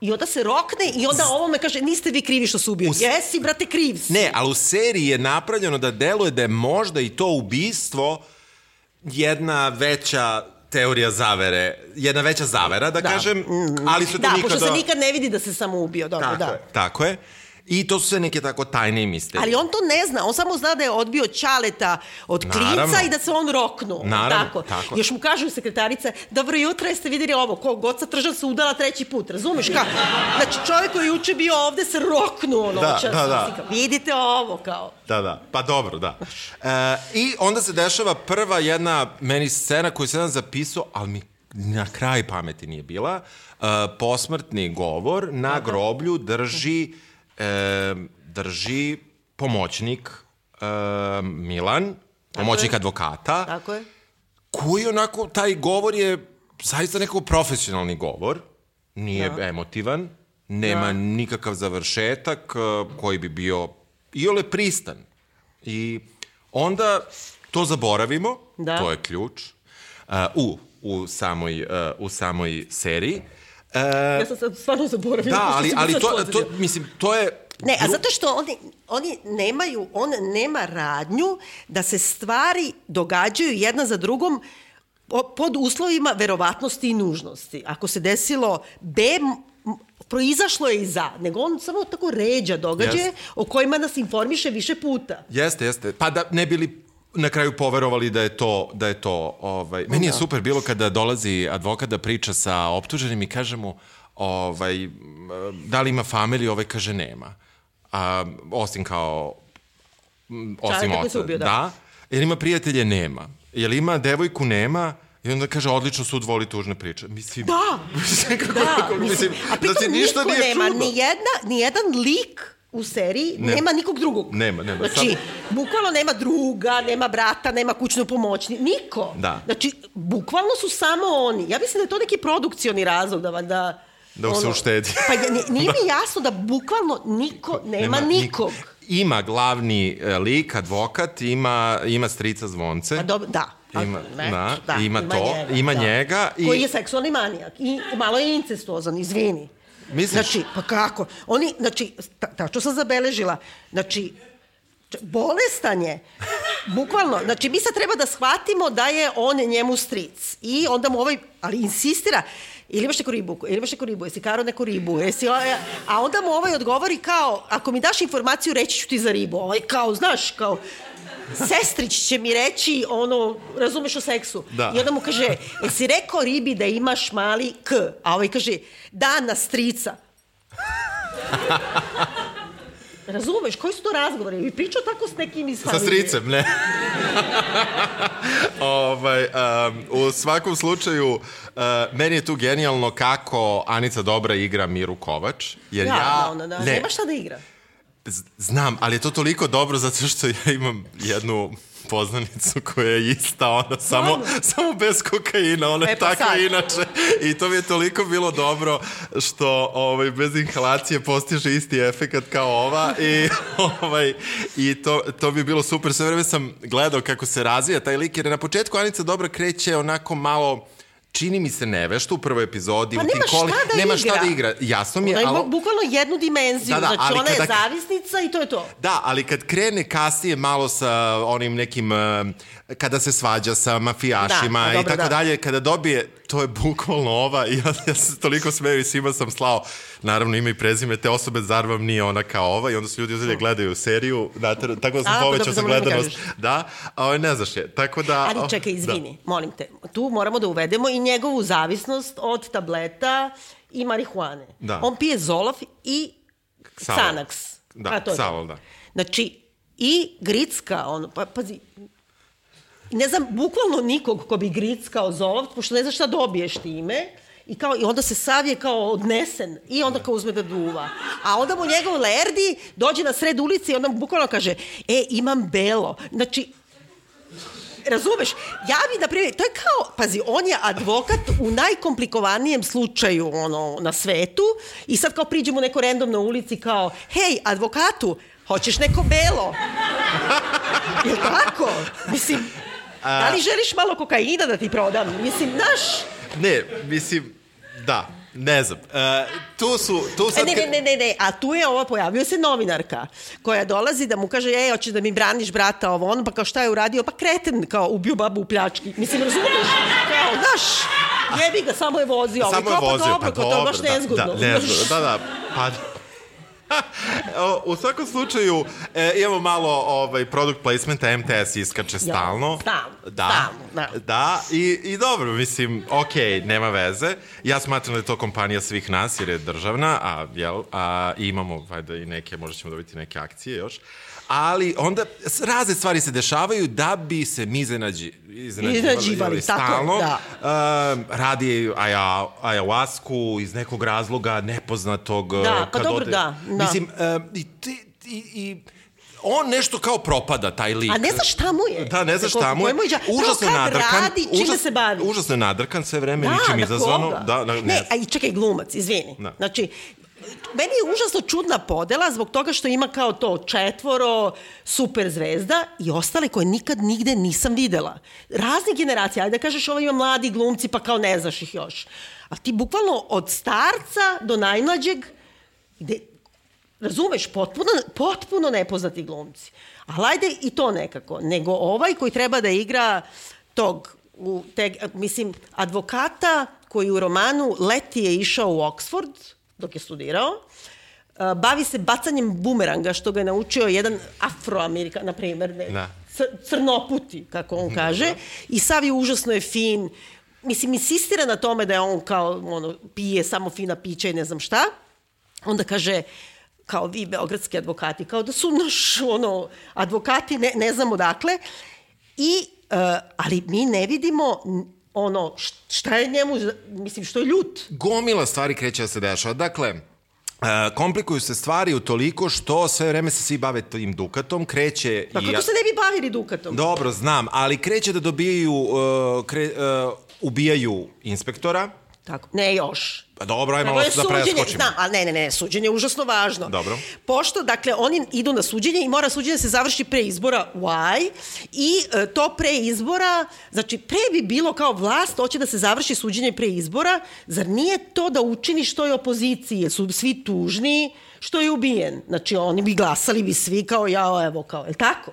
I onda se rokne i onda ovome kaže, niste vi krivi što se ubio. Jesi, brate, kriv si. Ne, ali u seriji je napravljeno da deluje da je možda i to ubistvo jedna veća teorija zavere, jedna veća zavera, da, Da. kažem, ali se to Da, nikada... pošto se nikad ne vidi da se samo ubio. Dobro, Tako da. je, tako je. I to su sve neke tako tajne misterije. Ali on to ne zna, on samo zna da je odbio Ćaleta od klinca Naravno. i da se on roknuo. Naravno, tako. tako. Još mu kažu sekretarica, dobro jutro, jeste vidjeli ovo, ko Goca Tržan se udala treći put, razumeš ka? Znači čovjek koji juče bio ovde se roknuo noćas. da, da. Mislim, kao, Vidite ovo kao. Da, da. Pa dobro, da. E, I onda se dešava prva jedna meni scena koju sam zapisao, ali mi na kraj pameti nije bila. E, posmrtni govor na groblju drži e, drži pomoćnik e, Milan, pomoćnik je. advokata, Tako je. koji onako, taj govor je zaista neko profesionalni govor, nije Da. emotivan, nema Da. nikakav završetak uh, koji bi bio iole pristan. I onda to zaboravimo, Da. to je ključ, uh, u, u, samoj, uh, u samoj seriji. Uh, Ja sam sad stvarno zaboravila. da, ali, ali to, to, mislim, to je... Ne, a zato što oni, oni nemaju, on nema radnju da se stvari događaju jedna za drugom pod uslovima verovatnosti i nužnosti. Ako se desilo B, proizašlo je iz A, nego on samo tako ređa događaje Jeste. o kojima nas informiše više puta. Jeste, jeste. Pa da ne bili na kraju poverovali da je to da je to ovaj meni je super bilo kada dolazi advokat da priča sa optuženim i kaže mu ovaj da li ima familiju ovaj kaže nema a osim kao m, osim oca ubio, da. da jer ima prijatelje nema jel ima devojku nema i onda kaže, odlično sud voli tužne priče. Mislim, Da, kako, da. kako, mislim, a pritom da ništa niko nije nema, čudno. ni, jedna, ni jedan lik u seriji Ne. nema nikog drugog. Nema, nema, Znači, samo- bukvalno nema druga, nema brata, nema kućnu pomoćni, niko. Da. Znači, bukvalno su samo oni. Ja mislim da je to neki produkcioni razlog da valjda... Da se uštedi. Pa nije mi jasno da bukvalno niko nema, nikog. Ima glavni e, lik, advokat, ima, ima strica zvonce. A dobro, da. A, Ima- ne, da, ima to, ima njega i- Koji je seksualni manijak. I malo je incestuozan, izvini. Misliš? Znači, pa kako? Oni, znači, ta, tačno sam zabeležila, znači, bolestan je. Bukvalno, znači mi sad treba da shvatimo da je on njemu stric. I onda mu ovaj, ali insistira, ili imaš neku ribu, ili imaš neku ribu, jesi karo neku ribu, jesi, a onda mu ovaj odgovori kao, ako mi daš informaciju, reći ću ti za ribu. Ovaj kao, znaš, kao, sestrić će mi reći, ono, razumeš o seksu. Da. I onda mu kaže, jesi rekao ribi da imaš mali k? A ovaj kaže, da, na strica. Razumeš, koji su to razgovori? I pričao tako s nekim iz Sa familije. stricem, ne. ovaj, um, u svakom slučaju, uh, meni je tu genijalno kako Anica Dobra igra Miru Kovač. Jer ja, Ja, da, ona, da. Nema šta da igra. Znam, ali je to toliko dobro zato što ja imam jednu poznanicu koja je ista, ona samo, samo bez kokaina, ona je E, pa takva sad. inače. I to mi je toliko bilo dobro što ovaj, bez inhalacije postiže isti efekat kao ova i, ovaj, i to, to bi bilo super. Sve vreme sam gledao kako se razvija taj lik, jer na početku Anica Dobra kreće onako malo čini mi se nevešto u prvoj epizodi. Pa u tim nema šta koli- da nema igra. šta da igra. Jasno mi je, Ona ima ali... bukvalno jednu dimenziju. Da, da, znači, ona je kada- zavisnica i to je to. Da, ali kad krene kasnije malo sa onim nekim, eh, kada se svađa sa mafijašima Da, i tako da. dalje, kada dobije to je bukvalno ova i ja, ja se toliko smeju i svima sam slao, naravno ima i prezime te osobe, zar vam nije ona kao ova i onda su ljudi uzeli gledaju seriju, da, tako da sam A, pa povećao sa da gledanost. Da, a ovaj ne znaš je, tako da... Ali čekaj, izvini, da. molim te. Tu moramo da uvedemo i njegovu zavisnost od tableta i marihuane. Da. On pije Zolof i. Xanax. Da. Xalol, da. Znači, i gricka, ono, pa, pazi, ne znam, bukvalno nikog ko bi grickao Zolof, pošto ne zna šta dobiješ time, I, kao, I onda se sav je kao odnesen i onda kao uzme da duva. A onda mu njegov lerdi dođe na sred ulici i onda mu bukvalno kaže, e, imam belo. Znači, razumeš, ja bi, na primjer, to je kao, pazi, on je advokat u najkomplikovannijem slučaju ono, na svetu i sad kao priđemo neko random na ulici kao, hej, advokatu, hoćeš neko belo? Je tako? Mislim, da li želiš malo kokaina da ti prodam? Mislim, znaš, Ne, mislim, da, ne znam. E, tu su, tu sad... E, ne, ne, ne, ne, ne, a tu je ova, pojavio se novinarka koja dolazi da mu kaže, ej, hoćeš da mi braniš brata ovo, on, pa kao šta je uradio, pa kreten, kao ubio babu u pljački. Mislim, razumiješ? Kao, znaš, jebi ga, samo je vozio. Samo je pa vozio, dobro, pa dobro, baš nezgodno. Da, da, nezgodno, da, da, pa... U svakom slučaju, e, imamo malo ovaj, product placementa, MTS iskače stalno. stalno, Da, stalno, da. da i, i dobro, mislim, ok, nema veze. Ja smatram da je to kompanija svih nas, jer je državna, a, jel, a imamo, valjda, i neke, možda ćemo dobiti neke akcije još. Ali onda razne stvari se dešavaju da bi se mi iznenađi, Iznenađivali, jel, tako stalno. da. Um, radi aja, ayahuasku iz nekog razloga nepoznatog. uh, Da, pa kad dobro, da, da. Mislim, um, i, ti, i, i on nešto kao propada, taj lik. A ne znaš šta mu je. Da, ne znaš šta mu je. Užasno je nadrkan. radi, čime se bavi? Užasno je nadrkan sve vreme, Da, ničim izazvano. Da, na, ne, ne, a i čekaj, glumac, izvini. Da. Znači, meni je užasno čudna podela zbog toga što ima kao to četvoro super zvezda i ostale koje nikad nigde nisam videla. Razne generacije, ajde da kažeš ovo ima mladi glumci pa kao ne znaš ih još. A ti bukvalno od starca do najmlađeg gde, razumeš, potpuno, potpuno nepoznati glumci. Ali ajde i to nekako. Nego ovaj koji treba da igra tog, u te, mislim, advokata koji u romanu Leti je išao u Oxford dok je studirao, a, bavi se bacanjem bumeranga, što ga je naučio jedan afroamerikan, na primer, ne, Da. cr- crnoputi, kako on kaže, i sav je užasno je fin, mislim, insistira na tome da je on kao, ono, pije samo fina pića i ne znam šta, onda kaže, kao vi beogradski advokati, kao da su naš, ono, advokati, ne, ne znam odakle, i, uh, ali mi ne vidimo ono, šta je njemu, mislim, što je ljut. gomila stvari kreće da se dešava. Dakle, e, komplikuju se stvari u toliko što sve vreme se svi bave tim dukatom, kreće Pa i... kako se ne bi bavili dukatom? Dobro, znam, ali kreće da dobijaju, uh, kre, uh, ubijaju inspektora, Tako, ne još. Pa dobro, ajmo malo da suđenje, preskočimo. znam, ali ne, ne, ne, suđenje je užasno važno. Dobro. Pošto, dakle, oni idu na suđenje i mora suđenje da se završi pre izbora, why? I e, to pre izbora, znači, pre bi bilo kao vlast, hoće da se završi suđenje pre izbora, zar nije to da učini što je opoziciji, jer su svi tužni, što je ubijen. Znači, oni bi glasali bi svi kao, ja, evo, kao, je tako?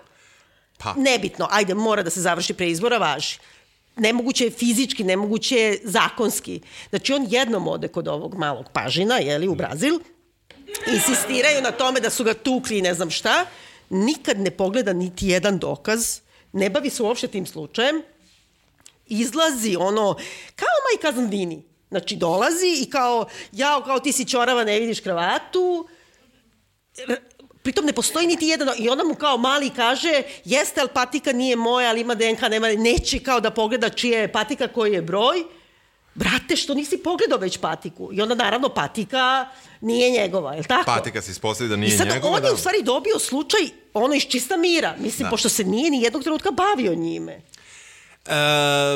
Pa. Nebitno, ajde, mora da se završi pre izbora, važi. Nemoguće je fizički, nemoguće je zakonski. Znači, on jednom ode kod ovog malog pažina, jeli, u Brazil, insistiraju na tome da su ga tukli i ne znam šta, nikad ne pogleda niti jedan dokaz, ne bavi se uopšte tim slučajem, izlazi ono, kao Mike Zandini. Znači, dolazi i kao, jao, kao ti si čorava, ne vidiš kravatu, pritom ne postoji niti jedan, i ona mu kao mali kaže, jeste, ali patika nije moja, ali ima DNK, nema, neće kao da pogleda čija je patika, koji je broj, brate, što nisi pogledao već patiku? I onda naravno patika nije njegova, je li tako? Patika se ispostavi da I nije sad njegova. on je da. u stvari dobio slučaj ono iz čista mira, mislim, Da. pošto se nije ni jednog trenutka bavio njime. E,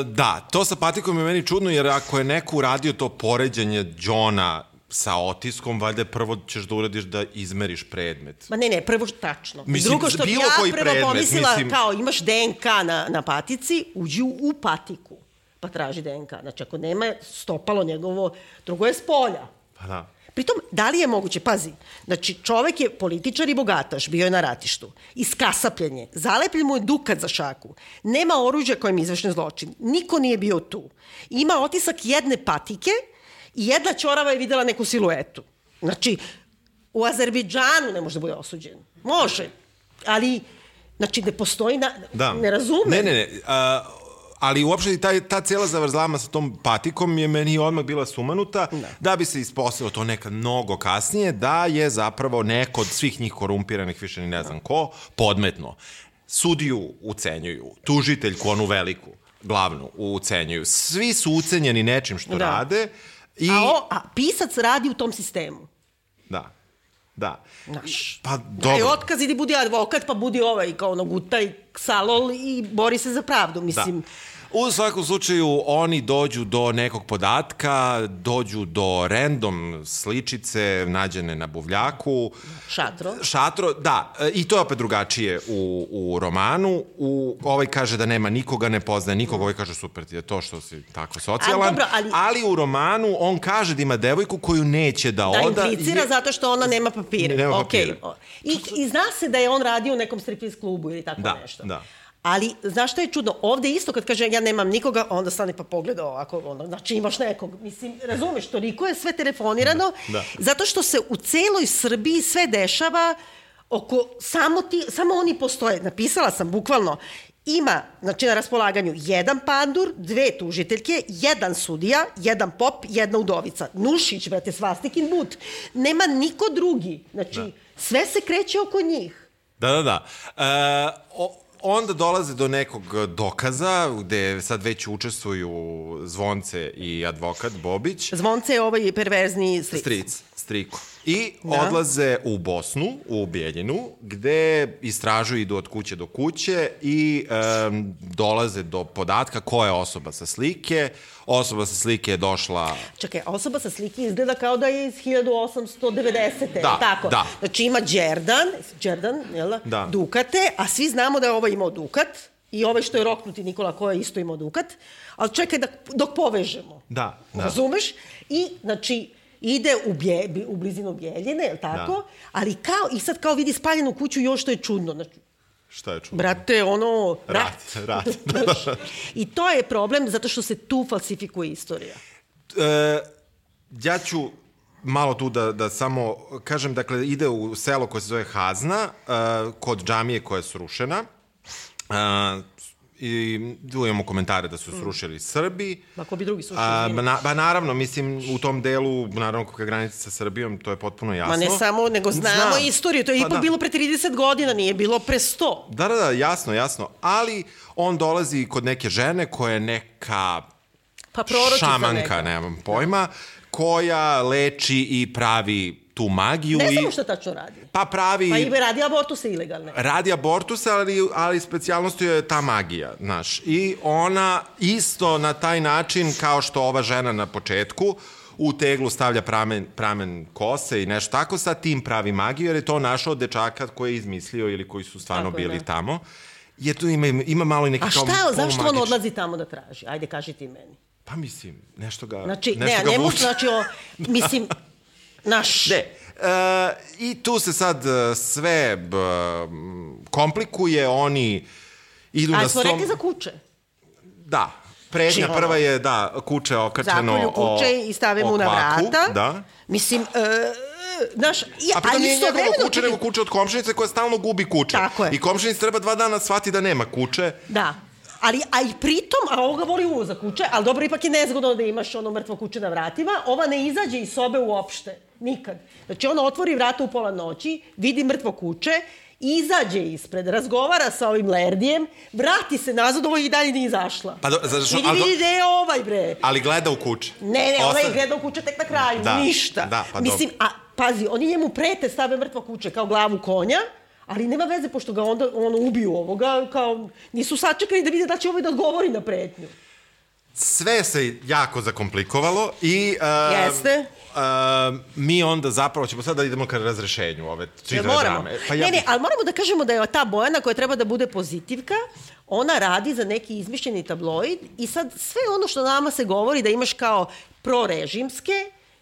da, to sa patikom je meni čudno, jer ako je neko uradio to poređenje Johna sa otiskom, valjda prvo ćeš da uradiš da izmeriš predmet. Ma ne, ne, prvo tačno. Mislim, Drugo što bi bilo ja koji prvo predmet, pomislila, mislim- kao imaš DNK na, na patici, uđi u, u patiku, pa traži DNK. Znači, ako nema stopalo njegovo, drugo je s polja. Pa da. Pritom, da li je moguće, pazi, znači čovek je političar i bogataš, bio je na ratištu, iskasapljen je, zalepljen mu je dukat za šaku, nema oruđa kojem izvršen zločin, niko nije bio tu. Ima otisak jedne patike i jedna čorava je videla neku siluetu. Znači, u Azerbejdžanu ne može da bude osuđen. Može, ali, znači, ne postoji, na, Da. ne razume. Ne, ne, ne. A, ali uopšte i taj, ta cijela zavrzlama sa tom patikom je meni odmah bila sumanuta, da, da bi se ispostavilo to nekad mnogo kasnije, da je zapravo neko od svih njih korumpiranih, više ni ne znam ko, podmetno. Sudiju ucenjuju, tužiteljku, onu veliku, glavnu, ucenjuju. Svi su ucenjeni nečim što Da. rade. I, A, o, a pisac radi u tom sistemu. Da, da. Naš. Pa Daj dobro. otkaz, idi budi advokat, pa budi ovaj, kao ono, gutaj ksalol i bori se za pravdu, mislim. Da. U svakom slučaju oni dođu do nekog podatka, dođu do random sličice nađene na buvljaku. Šatro. Šatro, da, e, i to je opet drugačije u, u romanu. U, ovaj kaže da nema nikoga, ne poznaje nikoga, ovaj kaže super ti je to što si tako socijalan. A, dobro, ali- ali u romanu on kaže da ima devojku koju neće da Da oda. implicira je- zato što ona nema papire. Nema Okej. papire. I, I zna se da je on radio u nekom striptease klubu ili tako Da, nešto. da. Ali, znaš što je čudno? Ovde isto kad kaže ja nemam nikoga, onda stane pa pogleda ovako, ono, znači imaš nekog. Mislim, razumeš, toliko je sve telefonirano, Da. zato što se u celoj Srbiji sve dešava oko, samo, ti, samo oni postoje. Napisala sam bukvalno, ima, znači na raspolaganju jedan pandur, dve tužiteljke, jedan sudija, jedan pop, jedna udovica. Nušić, brate, svastikin but. Nema niko drugi. Znači, da. sve se kreće oko njih. Da, da, da. E, o, onda dolaze do nekog dokaza gde sad već učestvuju Zvonce i advokat Bobić. Zvonce je ovaj perverzni stric. Stric, striko. I Da. odlaze u Bosnu, u Bijeljinu, gde istražuju, idu od kuće do kuće i um, dolaze do podatka ko je osoba sa slike. Osoba sa slike je došla... Čekaj, osoba sa slike izgleda kao da je iz 1890. Da, tako? da. Znači ima Đerdan, Đerdan, jel da? Da. Dukate, a svi znamo da je ovaj imao Dukat i ovaj što je roknuti Nikola ko je isto imao Dukat, ali čekaj da, dok povežemo. Da, da. Razumeš? I, znači, ide u, bje, u blizinu Bijeljine, jel tako? Da. Ali kao, i sad kao vidi spaljenu kuću još što je čudno. Znači, Šta je čuo? brate, ono... Rat, rat. Znaš, I to je problem zato što se tu falsifikuje istorija. E, ja ću malo tu da, da samo kažem, dakle, ide u selo koje se zove Hazna, e, kod džamije koja je srušena. E, I imamo komentare da su srušili Srbi. Ma ko bi drugi slušao, A, izvini. na, ba naravno, mislim, u tom delu, naravno, kako je granica sa Srbijom, to je potpuno jasno. Ma ne samo, nego znamo Znam. istoriju. To je Pa ipak da. bilo pre 30 godina, nije bilo pre 100. Da, da, da, jasno, jasno. Ali on dolazi kod neke žene koja je neka Pa šamanka, neka. nemam pojma, koja leči i pravi tu magiju. Ne i, znamo šta tačno radi. Pa pravi... Pa i radi abortuse ilegalne. radi abortus, ali, ali specijalnost je ta magija, znaš. I ona isto na taj način, kao što ova žena na početku, u teglu stavlja pramen, pramen kose i nešto tako, sa tim pravi magiju, jer je to našao dečaka koji je izmislio ili koji su stvarno Tako bili da. tamo. Je tu ima, ima malo i neki A kao šta, zašto on odlazi tamo da traži? Ajde, kaži ti meni. Pa mislim, nešto ga, Znači, nešto ne, ga ne može, vuče. znači, o, mislim, naš... Ne, e, i tu se sad e, sve b, m, komplikuje, oni idu A na smo stom... rekli za kuće. Da, prednja Znači, prva je, da, kuće okačeno Zakolju kuće i stave mu na vrata. Da. Mislim, e, znaš, i, A pritom ali nije kuća, nego kuća od komšinice koja stalno gubi kuće. Tako je. I komšinic treba dva dana shvati da nema kuće. Da. Ali, a i pritom, a ovoga voli uvo za kuće, ali dobro, ipak je nezgodno da imaš ono mrtvo kuće na vratima, ova ne izađe iz sobe uopšte. Nikad. Znači, ona otvori vrata u pola noći, vidi mrtvo kuće, izađe ispred, razgovara sa ovim Lerdijem, vrati se nazad, ovo i dalje nije izašla. Pa do- zato što- vidi, vidi, gde je ovaj, bre. Ali gleda u kuće. Ne, ne, Osta- je gleda u kuće tek na kraju, Da, ništa. da, pa Mislim, a pazi, oni njemu prete, stave mrtvo kuće kao glavu konja, ali nema veze, pošto ga onda ono, ubiju ovoga, kao, nisu sačekali da vide da će ovaj da odgovori na pretnju. Sve se jako zakomplikovalo i... Uh, Jeste. Uh, mi onda zapravo ćemo sad da idemo ka razrešenju ove čitave moramo? drame. Pa ne, ja ne, bih- ali moramo da kažemo da je ta Bojana koja treba da bude pozitivka, ona radi za neki izmišljeni tabloid i sad sve ono što nama se govori da imaš kao prorežimske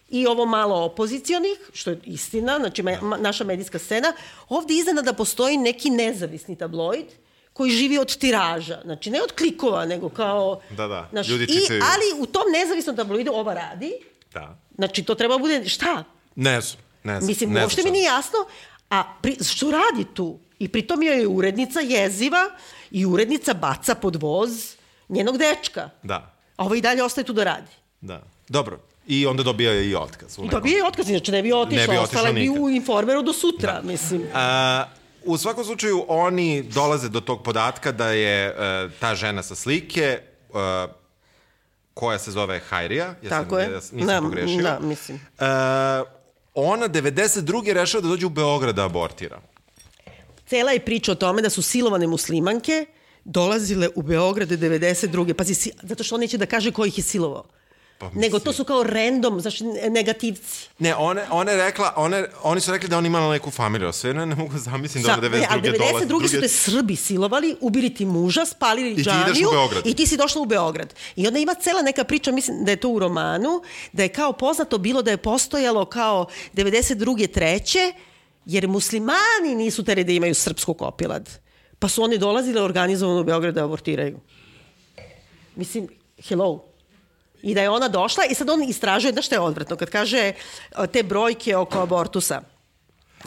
i ovo malo opozicionih, što je istina, znači me, ma, naša medijska scena, ovde iznenada postoji neki nezavisni tabloid koji živi od tiraža, znači ne od klikova, nego kao... Da, da, Znaš, ljudi i, čitaju. Ali u tom nezavisnom tabloidu ova radi, Da. znači to treba bude, šta? Ne znam, ne znam. Mislim, ne uopšte mi nije jasno, a pri, što radi tu? I pritom joj je urednica jeziva i urednica baca pod voz njenog dečka. Da, A ovo i dalje ostaje tu da radi. da. Dobro. I onda dobija i otkaz. I dobije je otkaz, inače ne bi otišla, Ne bi ostala bi u informeru do sutra, mislim. A, u svakom slučaju, oni dolaze do tog podatka da je e, ta žena sa slike, e, koja se zove Hajrija, ja Tako je. nisam Da, pogrešio, da, mislim. E, ona 92. rešava da dođe u Beograd da abortira. Cela je priča o tome da su silovane muslimanke dolazile u Beograd 92. Pazi, si, zato što on neće da kaže ko ih je silovao. Pa, Nego to su kao random, znači negativci. Ne, one, one rekla, one, oni su rekli da on imala neku familiju, a sve ne, ne mogu zamislim da ona ne, ali 92. dolazi. 92. su te Srbi silovali, ubili ti muža, spalili ti ideš u Beograd. i ti si došla u Beograd. I onda ima cela neka priča, mislim da je to u romanu, da je kao poznato bilo da je postojalo kao 92. treće, jer muslimani nisu teri da imaju srpsku kopilad. Pa su oni dolazile organizovano u Beograd da abortiraju. Mislim, hello. I da je ona došla i sad on istražuje, da što je odvratno, kad kaže e, te brojke oko abortusa.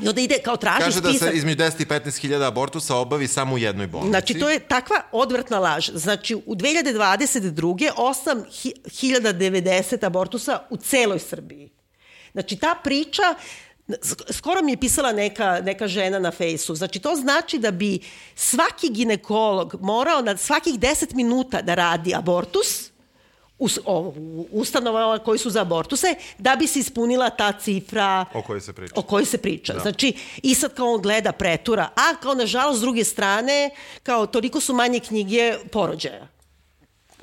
I onda ide kao traži Kaže da se između 10 i 15 hiljada abortusa obavi samo u jednoj bolnici. Znači, to je takva odvratna laž. Znači, u 2022. 8090 abortusa u celoj Srbiji. Znači, ta priča, sk- skoro mi je pisala neka, neka žena na fejsu, znači to znači da bi svaki ginekolog morao na svakih 10 minuta da radi abortus, u, s- o, ustanovama koji su za abortuse, da bi se ispunila ta cifra O kojoj se priča. o kojoj se priča. Da. Znači, i sad kao on gleda pretura, a kao nažalost s druge strane, kao toliko su manje knjige porođaja.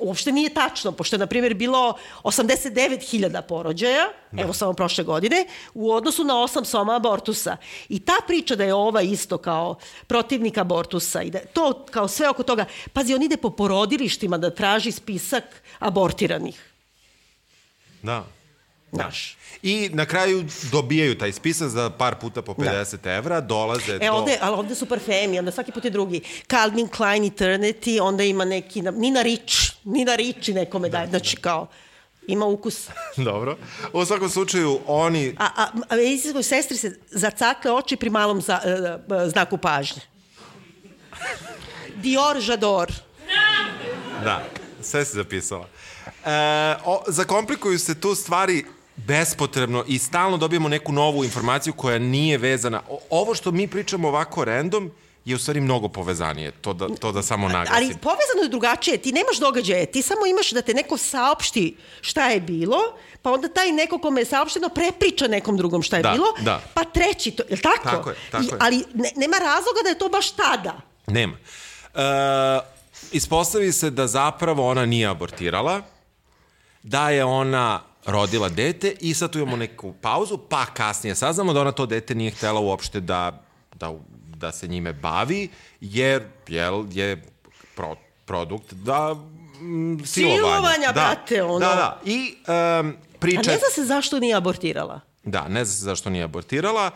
Uopšte nije tačno, pošto je, na primjer, bilo 89.000 porođaja, da. evo samo prošle godine, u odnosu na 8 soma abortusa. I ta priča da je ova isto kao protivnik abortusa i da to kao sve oko toga, pazi, on ide po porodilištima da traži spisak abortiranih. Da. Znaš. I na kraju dobijaju taj spisak za par puta po 50 da. evra, dolaze E, do... ovde, ali ovde su parfemi, onda svaki put je drugi. Calvin Klein Eternity, onda ima neki, Nina Ricci, Nina Ricci nekome daje, znači kao, ima ukus. Dobro. U svakom slučaju, oni... A, a, a medicinskoj sestri se zacakle oči pri malom za, uh, znaku pažnje. Dior Žador. Da, sve se zapisala. E, o, zakomplikuju se tu stvari bespotrebno i stalno dobijemo neku novu informaciju koja nije vezana. O, ovo što mi pričamo ovako random je u stvari mnogo povezanije, to da, to da samo naglasim. Ali povezano je drugačije, ti nemaš događaje, ti samo imaš da te neko saopšti šta je bilo, pa onda taj neko kome je saopšteno prepriča nekom drugom šta je Da, bilo, da. pa treći to, je li tako? Tako je, tako I, je. Ali ne, nema razloga da je to baš tada. Nema. E, ispostavi se da zapravo ona nije abortirala, da je ona rodila dete i sad tu imamo neku pauzu, pa kasnije saznamo da ona to dete nije htela uopšte da, da, da se njime bavi, jer jel, je pro, produkt da mm, silovanja. Silovanja, da, brate, ono. Da, da. I um, A priča... ne zna se zašto nije abortirala. Da, ne zna se zašto nije abortirala.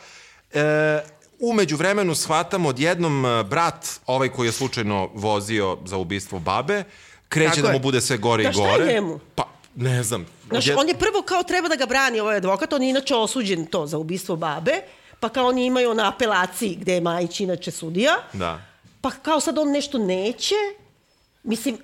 E, umeđu vremenu shvatamo odjednom e, brat, ovaj koji je slučajno vozio za ubistvo babe, kreće Tako da mu bude sve gore Da, i šta je gore. njemu? Pa, ne znam. Znaš, on je prvo kao treba da ga brani ovaj advokat, on je inače osuđen to za ubistvo babe, pa kao oni imaju na apelaciji gde je Majić inače sudija, Da. pa kao sad on nešto neće, mislim,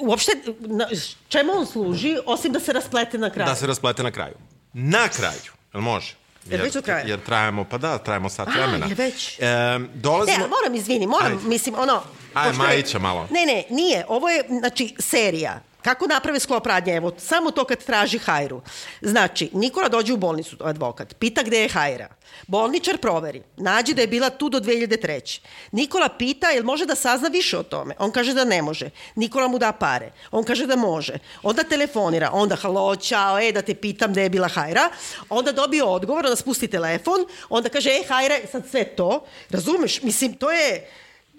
uopšte, na, čemu on služi, osim da se rasplete na kraju? Da se rasplete na kraju. Na kraju, jel može? Jel već do kraja? Jer trajamo, pa da, trajamo sat A, vremena. jel već? E, Ne, dolazimo... a moram, izvini, moram, Ajde. mislim, ono... Je- Majića malo. Ne, ne, nije. Ovo je, znači, serija. Kako naprave sklop radnje? Evo, samo to kad traži hajru. Znači, Nikola dođe u bolnicu, advokat, pita gde je hajra. Bolničar proveri, nađe da je bila tu do 2003. Nikola pita, jel može da sazna više o tome? On kaže da ne može. Nikola mu da pare. On kaže da može. Onda telefonira, onda halo, čao, e, da te pitam gde je bila hajra. Onda dobije odgovor, onda spusti telefon, onda kaže, e, hajra, sad sve to. Razumeš? Mislim, to je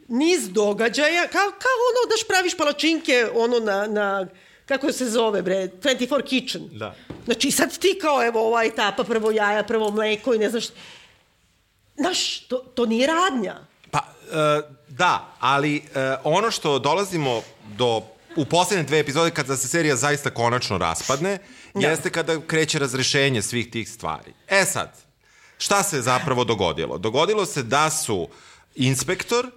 niz događaja, kao, kao ono da praviš palačinke ono na, na kako se zove bre, 24 Kitchen. Da. Znači sad ti kao evo ova etapa, prvo jaja, prvo mleko i ne znaš, znaš, to, to nije radnja. Pa, e, da, ali e, ono što dolazimo do u poslednje dve epizode kada se serija zaista konačno raspadne, Ja. jeste kada kreće razrešenje svih tih stvari. E sad, šta se zapravo dogodilo? Dogodilo se da su inspektor,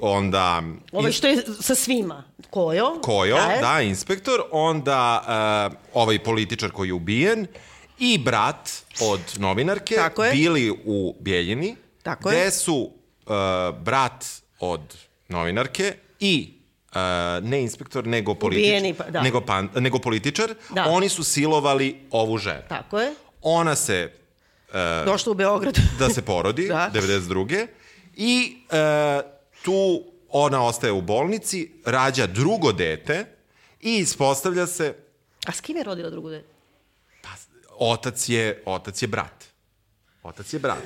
onda... Ovaj što je sa svima. Kojo? Kojo, Da da, inspektor, onda uh, ovaj političar koji je ubijen i brat od novinarke Tako je. bili u Bijeljini, Tako gde je. su uh, brat od novinarke i uh, ne inspektor, nego političar, Ubijeni, pa- da. nego, pan, nego političar, Da. oni su silovali ovu ženu. Tako je. Ona se Došla u Beograd. da se porodi, Da. 92. I e, tu ona ostaje u bolnici, rađa drugo dete i ispostavlja se, A s kim je rodila drugu dete? pa, otac je, otac je brat. Otac je brat.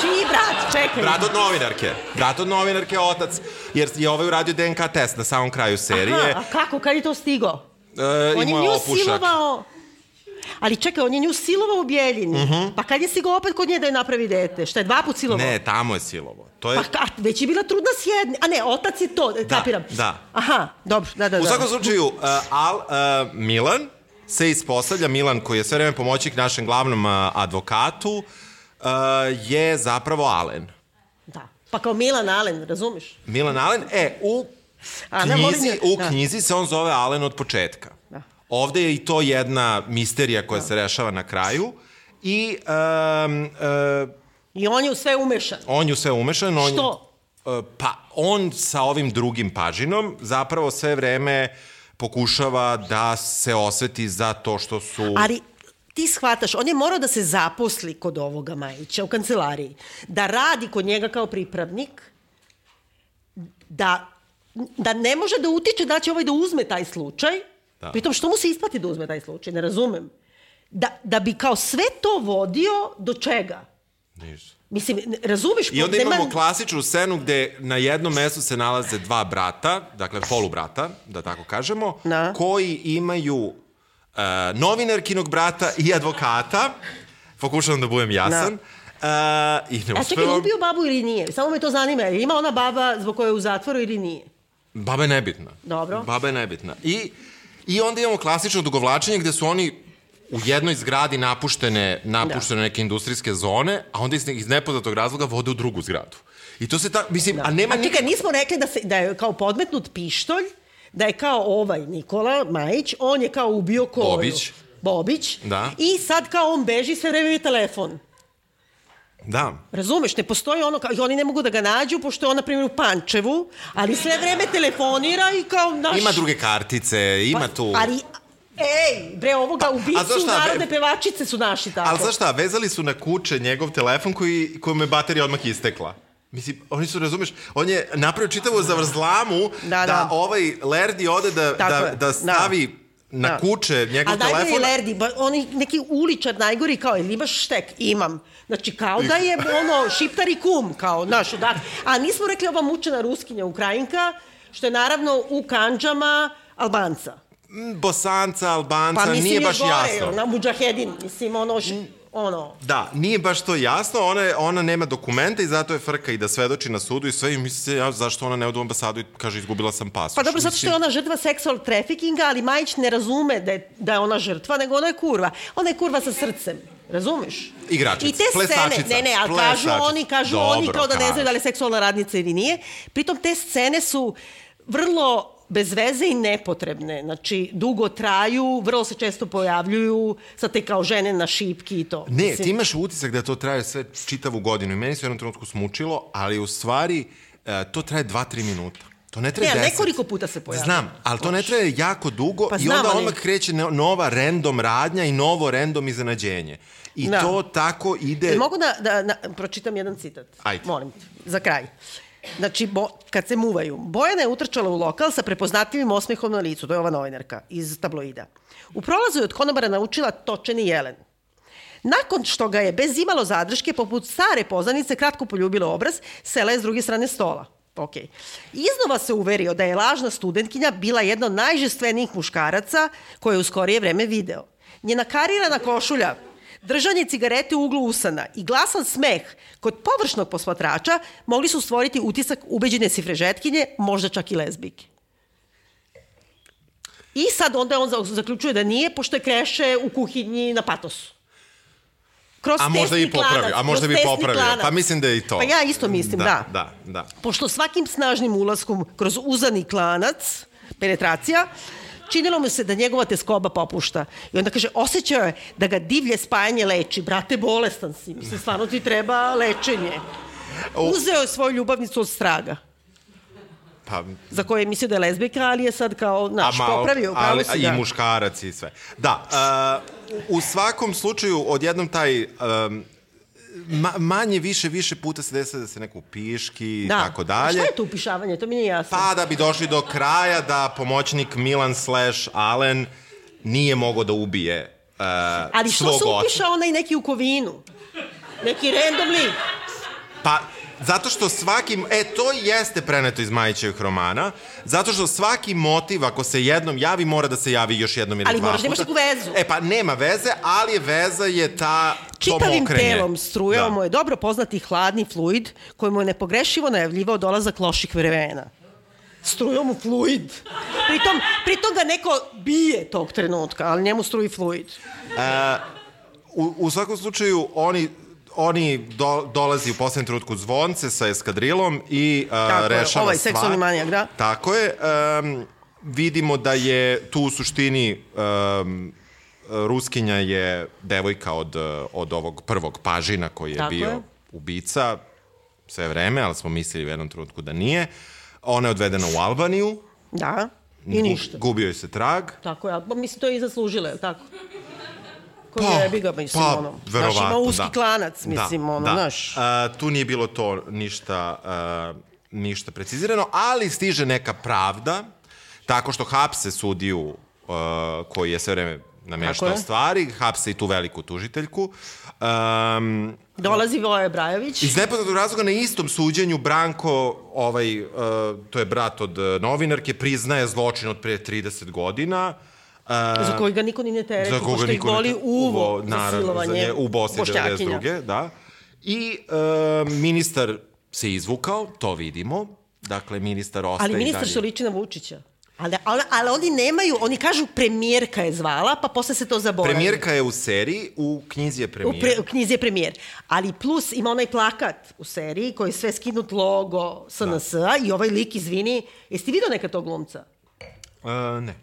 Čiji brat? Čekaj. Brat od novinarke. Brat od novinarke je otac, jer je ovaj uradio DNK test na samom kraju serije. Aha, a kako? Kad je to stigo? E, On je nju opušak. silovao... Ali čekaj, on je nju silovao u Bijeljini. Mhm. Pa kad je stigao opet kod nje da je napravi dete? Šta je dva put silovao? Ne, tamo je silovo. To je, Pa ka, već je bila trudna s jedne. A ne, otac je to, da, kapiram. da. Aha, dobro, da, da, U da. svakom slučaju, uh, Al, uh, Milan se ispostavlja, Milan koji je sve vreme pomoćnik našem glavnom uh, advokatu, uh, je zapravo Alen. Da. Pa kao Milan Alen, razumiš? Milan Alen, e, u Ana knjizi, nju- u da. knjizi se on zove Alen od početka. Da. Ovde je i to jedna misterija koja se rešava na kraju i um, uh, I on je u sve umešan. on je u sve umešan. On je- Što? Uh, pa on sa ovim drugim pažinom zapravo sve vreme pokušava da se osveti za to što su... Ali ti shvataš, on je morao da se zaposli kod ovoga Majića u kancelariji, da radi kod njega kao pripravnik, da, da ne može da utiče da će ovaj da uzme taj slučaj, Da. pritom što mu se isplati da uzme taj slučaj, ne razumem. Da, da bi kao sve to vodio do čega? Ništa. Mislim, razumeš? I onda Nema- imamo klasičnu scenu gde na jednom mestu se nalaze dva brata, dakle polubrata, da tako kažemo, Da. koji imaju uh, novinarkinog brata i advokata. Pokušavam da budem jasan. Uh, I ne A čekaj, uspevam. ubio babu ili nije? Samo me to zanima, je ima ona baba zbog koje je u zatvoru ili nije? Baba je nebitna. Dobro. Baba je nebitna. I, I onda imamo klasično dugovlačenje gde su oni u jednoj zgradi napuštene, napuštene neke industrijske zone, a onda iz, iz nepoznatog razloga vode u drugu zgradu. I to se tako, mislim, a nema A čekaj, nismo rekli da, se, da je kao podmetnut pištolj, da je kao ovaj Nikola Majić, on je kao ubio koju? Bobić. Bobić. Da. I sad kao on beži, sve vreme telefon. Da. Razumeš, ne postoji ono, kao, oni ne mogu da ga nađu, pošto je on, na primjer, u Pančevu, ali sve vreme telefonira i kao, naš... Ima druge kartice, ima tu... Ali, ej, bre, ovoga A ubicu, šta, narodne ve- pevačice su naši tako. Ali znaš šta, vezali su na kuće njegov telefon koji, kojom je baterija odmah istekla. Mislim, oni su, razumeš, on je napravio čitavu zavrzlamu da, Da, da. ovaj Lerdi ode da, Tako da, je, da stavi na Da. kuće njegov A najgori je telefon. Lerdi, ba, oni neki uličar najgori kao, jel imaš štek? Imam. Znači, kao da je ono, šiptar i kum, kao, znaš, odak. A nismo rekli ova mučena ruskinja Ukrajinka, što je naravno u kanđama Albanca. Mm, Bosanca, Albanca, Pa mislim nije je baš gore, jasno. Na Mujahedin, mislim, ono, š, ono, Da, nije baš to jasno, ona, je, ona nema dokumenta i zato je frka i da svedoči na sudu i sve i misli se, ja, zašto ona ne ode u ambasadu i kaže izgubila sam pasoš. Pa dobro, zato što je ona žrtva seksual traffickinga, ali Majić ne razume da je, da je ona žrtva, nego ona je kurva. Ona je kurva sa srcem. Razumeš? Igračica, I te plesačica, scene, ne, ne, ali kažu plesačica. oni, kažu Dobro, oni kao da ne kažu. znaju da li je seksualna radnica ili nije. Pritom te scene su vrlo bez veze i nepotrebne. Znači, dugo traju, vrlo se često pojavljuju, sa te kao žene na šipki i to. Ne, Mislim, ti imaš utisak da to traje sve čitavu godinu i meni se u jednom trenutku smučilo, ali u stvari e, to traje 2-3 minuta. To ne traje Ne, 10. nekoliko puta se pojavljuje. Znam, ali to ne traje jako dugo Pa i znam, onda ali- odmah kreće no- nova random radnja i novo random iznenađenje. I Da. to tako ide... Jel mogu da, da, da pročitam jedan citat? Ajde. Molim te, za kraj. Znači, bo, kad se muvaju, Bojana je utrčala u lokal sa prepoznatljivim osmehom na licu, to je ova novinarka iz tabloida. U prolazu je od konobara naučila točeni jelen. Nakon što ga je bez imalo zadrške, poput stare poznanice, kratko poljubilo obraz, sela je s druge strane stola. Ok. Iznova se uverio da je lažna studentkinja bila jedna od najžestvenijih muškaraca koje je u skorije vreme video. Njena karirana košulja, držanje cigarete u uglu usana i glasan smeh kod površnog posmatrača mogli su stvoriti utisak ubeđene sifrežetkinje, možda čak i lezbike. I sad onda on zaključuje da nije, pošto je kreše u kuhinji na patosu. Kroz A možda i popravio, klanac, a možda bi popravio. klanac. Pa mislim da je i to. Pa ja isto mislim, da. Da, da. Pošto svakim snažnim ulaskom kroz uzani klanac, penetracija, činilo mu se da njegova teskoba popušta. I onda kaže, osjećao je da ga divlje spajanje leči. Brate, bolestan si. Mislim, stvarno ti treba lečenje. Uzeo je svoju ljubavnicu od straga Pa, za koje je mislio da je lezbika, ali je sad kao, znaš, malo- popravio, ali, si I da. muškarac i sve. Da, uh, u svakom slučaju, odjednom taj... Um, ma, manje, više, više puta se desi da se neko piški i Da. tako dalje. šta je to upišavanje? To mi nije jasno. Pa da bi došli do kraja da pomoćnik Milan slash Allen nije mogao da ubije uh, ali što se upiša onaj neki u kovinu? Neki random lik. Pa, zato što svaki, e, to jeste preneto iz Majićevih romana, zato što svaki motiv, ako se jednom javi, mora da se javi još jednom ili Ali dva moraš da imaš puta. neku vezu. E, pa nema veze, ali je veza je ta, Čitavim telom strujao Da. mu je dobro poznati hladni fluid koji mu je nepogrešivo najavljivao dolazak loših vremena. Strujao mu fluid. Pritom, pritom ga neko bije tog trenutka, ali njemu struji fluid. U, u svakom slučaju, oni oni do, dolazi u poslednjem trenutku zvonce sa eskadrilom i uh, Tako rešava ovaj stvar. seksualni manijak, da. Tako je. Um, vidimo da je tu u suštini um, Ruskinja je devojka od, od ovog prvog pažina koji je Tako bio je. ubica sve vreme, ali smo mislili u jednom trenutku da nije. Ona je odvedena u Albaniju. Da, i ništa. Gu- Gubio je se trag. Tako je, a mislim, to je i zaslužila, je tako? Ko Pa, jebi ga, mislim, pa, ono. verovatno, Znaš, ima uski da. klanac, mislim, da, ono, da. znaš. A, tu nije bilo to ništa, a, ništa precizirano, ali stiže neka pravda, tako što hapse sudiju a, koji je sve vreme nameštao je. stvari, hapse i tu veliku tužiteljku. Um, Dolazi Voje Brajović. iz nepoznatog razloga na istom suđenju Branko, ovaj, uh, to je brat od uh, novinarke, priznaje zločin od pre 30 godina. Uh, za koji ga niko ni ne tereti, za koga niko boli uvo uvo, za naravno, silovanje za nje, u Bosni Bošnjakinja. 92. Da. I uh, ministar se izvukao, to vidimo. Dakle, ministar ostaje Ali ministar što liči na Vučića. Ali, ali, ali oni nemaju, oni kažu premijerka je zvala, pa posle se to zaboravi. Premijerka je u seriji, u knjizi je U, premijer. pre, u knjizi je premijer. Ali plus ima onaj plakat u seriji koji je sve skinut logo SNS-a Da. i ovaj lik, izvini, jesi ti vidio neka tog glumca? Uh, ne.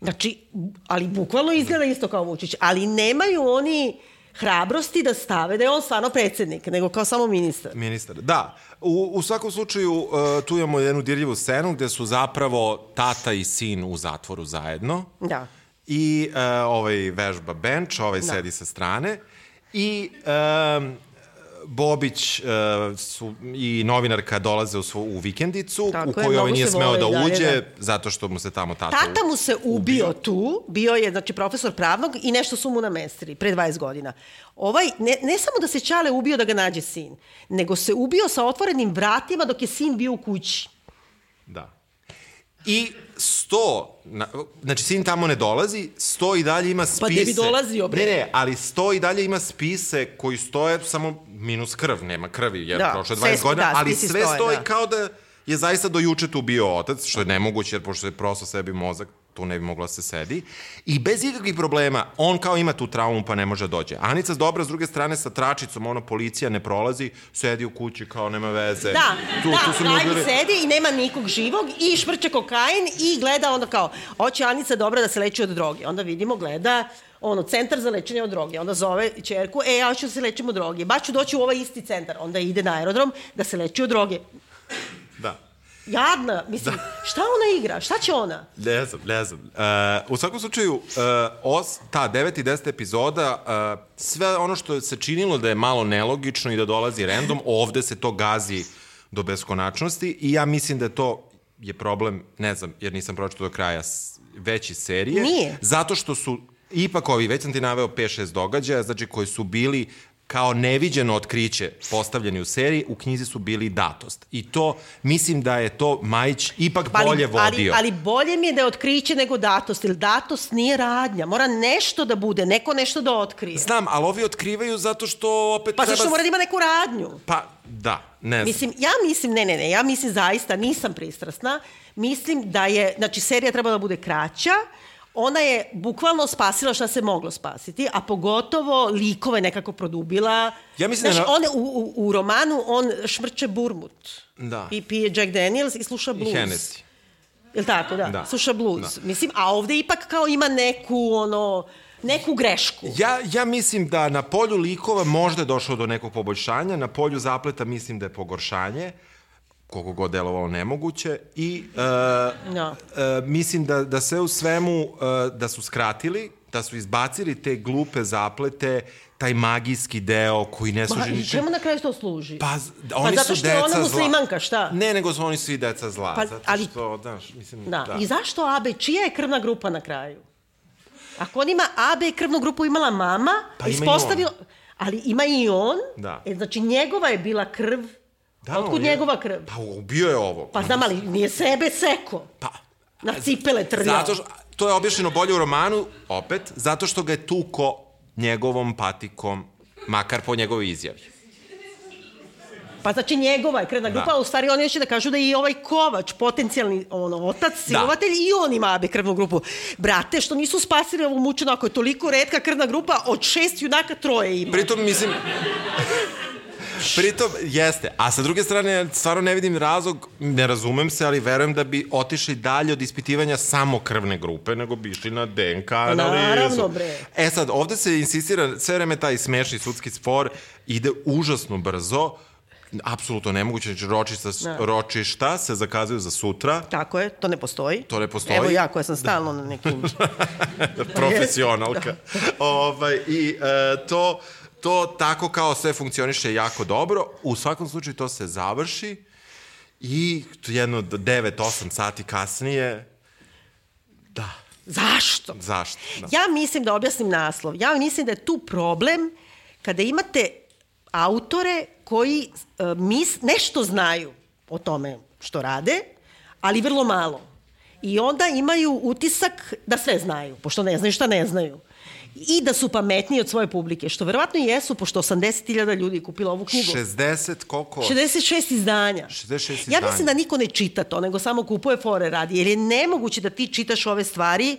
Znači, ali bukvalno izgleda isto kao Vučić, ali nemaju oni hrabrosti da stave da je on stvarno predsednik, nego kao samo ministar. Ministar, da. U, u svakom slučaju, uh, tu imamo jednu dirljivu scenu gde su zapravo tata i sin u zatvoru zajedno. Da. I uh, ovaj vežba bench, ovaj Da. sedi sa strane. I um, Bobić uh, su, i novinarka dolaze u, svu, u vikendicu Tako u kojoj ovaj nije smeo vole da i dalje, uđe da. zato što mu se tamo tata, Tata mu se ubio tu, bio je znači profesor pravnog i nešto su mu namestili pre 20 godina. Ovaj, ne, ne samo da se Čale ubio da ga nađe sin, nego se ubio sa otvorenim vratima dok je sin bio u kući. Da. I sto, na, znači sin tamo ne dolazi, sto i dalje ima spise. Pa gde bi dolazio, bre? Ne, ne, ali sto i dalje ima spise koji stoje samo minus krv, nema krvi, jer Da, prošlo je sve 20 sp- godina, da, ali sve stoje, stoji da. kao da je zaista do juče tu bio otac, što je nemoguće, jer pošto je prosto sebi mozak, tu ne bi mogla da se sedi. I bez ikakvih problema, on kao ima tu traumu pa ne može da dođe. Anica dobra, s druge strane, sa tračicom, ono, policija ne prolazi, sedi u kući kao nema veze. Da, tu, da, tu su Rajko ljudi- sedi i nema nikog živog i švrče kokain i gleda onda kao, hoće Anica dobra da se leči od droge. Onda vidimo, gleda ono, centar za lečenje od droge. Onda zove čerku, e, ja ću da se lečim od droge. Baš ću doći u ovaj isti centar. Onda ide na aerodrom da se leči od droge. Da. Jadna, mislim, šta ona igra? Šta će ona? Ne znam, ne znam. Uh, u svakom slučaju, uh, os, ta 9. i 10. epizoda, uh, sve ono što se činilo da je malo nelogično i da dolazi random, ovde se to gazi do beskonačnosti i ja mislim da to je problem, ne znam, jer nisam pročitao do kraja veći serije. Nije. Zato što su ipak ovi, već sam ti naveo 5-6 događaja, znači koji su bili kao neviđeno otkriće postavljeni u seriji, u knjizi su bili datost. I to, mislim da je to Majić ipak Pa ali, bolje vodio. Ali, ali bolje mi je da je otkriće nego datost, jer datost nije radnja. Mora nešto da bude, neko nešto da otkrije. Znam, ali ovi otkrivaju zato što opet Pa treba... zašto mora da ima neku radnju? Pa, da, ne znam. Mislim, ja mislim, ne, ne, ne, ja mislim zaista, nisam pristrasna, mislim da je, znači, serija treba da bude kraća, ona je bukvalno spasila šta se moglo spasiti, a pogotovo likove nekako produbila. Ja mislim da Znaš, na- on, u, u, u romanu on šmrče burmut. Da. I pije Jack Daniels i sluša I blues. Hennessy. Jel tako, da? Da. Sluša blues. Mislim, a ovde ipak kao ima neku, ono, neku grešku. Ja, ja mislim da na polju likova možda je došlo do nekog poboljšanja, na polju zapleta mislim da je pogoršanje, koliko god delovalo nemoguće i uh, Da. uh, mislim da, da sve u svemu uh, da su skratili, da su izbacili te glupe zaplete, taj magijski deo koji ne služi i ničem. čemu na kraju to služi? Pa, z- oni zato su što je ona muslimanka, šta? Ne, nego su oni svi deca zla. Pa, zato ali- što, znaš, mislim, Da. I zašto AB? Čija je krvna grupa na kraju? Ako on ima AB krvnu grupu imala mama, Pa a ima ispostavio... Ali ima i on. Da. E, znači njegova je bila krv. Da, Otkud je- njegova krv? Pa ubio je ovo. Pa znam, ali nije sebe seko. Pa, Na cipele trljao. Zato što, to je objašnjeno bolje u romanu, opet, zato što ga je tuko njegovom patikom, makar po njegovoj izjavi. Pa znači njegova je krvna grupa, Da. a u stvari oni će da kažu da je i ovaj Kovač, potencijalni ono, otac, silovatelj, i on ima AB krvnu grupu. Brate, što nisu spasili ovu mučenu, ako je toliko redka krvna grupa, od šest junaka troje ima. Pritom, mislim... Pritom, jeste. A sa druge strane, stvarno ne vidim razlog, ne razumem se, ali verujem da bi otišli dalje od ispitivanja samo krvne grupe, nego bi išli na DNK analizu. naravno, bre. E sad, ovde se insistira, sve vreme taj smešni sudski spor ide užasno brzo, apsolutno nemoguće, znači ročišta, Da. ročišta se zakazuju za sutra, Tako je, to ne postoji. To ne postoji. Evo ja koja sam stalno na nekim... profesionalka. ovaj, I e, to, to tako kao sve funkcioniše jako dobro. U svakom slučaju to se završi i jedno 9-8 sati kasnije da, Zašto? zašto? Da. Ja mislim da objasnim naslov. Ja mislim da je tu problem kada imate autore koji uh, mis, nešto znaju o tome što rade, ali vrlo malo. I onda imaju utisak da sve znaju, pošto ne znaju šta ne znaju. I da su pametniji od svoje publike, što verovatno jesu, pošto 80.000 ljudi je kupilo ovu knjigu. 60, koliko? 66 izdanja. 66 Ja izdanja. mislim da niko ne čita to, nego samo kupuje fore radi, jer je nemoguće da ti čitaš ove stvari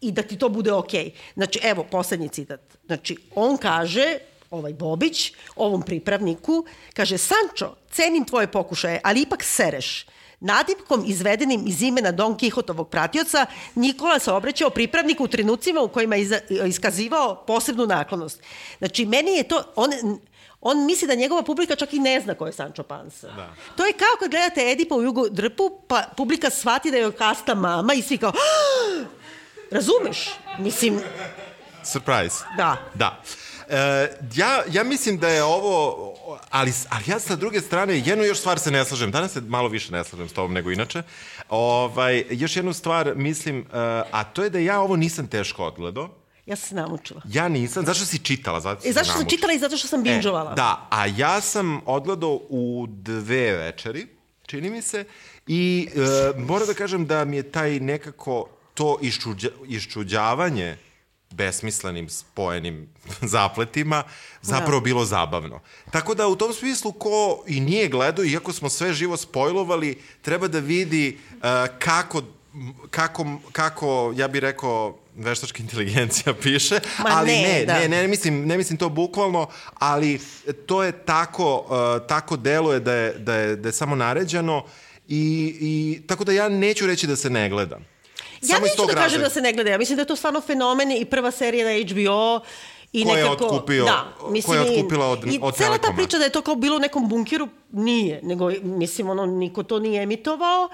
i da ti to bude okej. Znači, evo, poslednji citat. Znači, on kaže, ovaj Bobić, ovom pripravniku, kaže, Sančo, cenim tvoje pokušaje, ali ipak sereš. Nadimkom izvedenim iz imena Don Kihotovog pratioca, Nikola se obraćao pripravniku u trenucima u kojima je iskazivao posebnu naklonost. Znači, meni je to... On, on misli da njegova publika čak i ne zna ko je Sancho Panza. Da. To je kao kad gledate Edipa u Jugu Drpu, pa publika shvati da je kasta mama i svi kao... "Ah!" Razumeš? Mislim, Surprise. Da. Da. E, ja, ja mislim da je ovo, ali, ali ja sa druge strane, jednu još stvar se ne slažem, danas se malo više ne slažem s tobom nego inače, ovaj, još jednu stvar mislim, e, a to je da ja ovo nisam teško odgledao, ja sam se namučila. ja nisam, zašto si čitala? Zato E, zašto sam namučila. čitala i zato što sam binđovala. E, da, a ja sam odgledao u dve večeri, čini mi se, i e, moram da kažem da mi je taj nekako to iščuđa, iščuđavanje besmislenim spojenim zapletima zapravo bilo zabavno. Tako da u tom smislu ko i nije gledao, iako smo sve živo spojlovali, treba da vidi e, kako, kako, kako, ja bih rekao, veštačka inteligencija piše, Ma ali ne, ne, da. ne, ne, ne mislim, ne mislim to bukvalno, ali to je tako, uh, tako deluje da je, da je, da je samo naređeno i, i tako da ja neću reći da se ne gledam. Ja neću da kažem da se ne gleda. Ja mislim da je to stvarno fenomen i prva serija na HBO i Ko je nekako... otkupio- da, ko je i- otkupila od- I od cela ta priča da je to kao bilo u nekom bunkeru, nije. Nego, mislim, ono, niko to nije emitovao,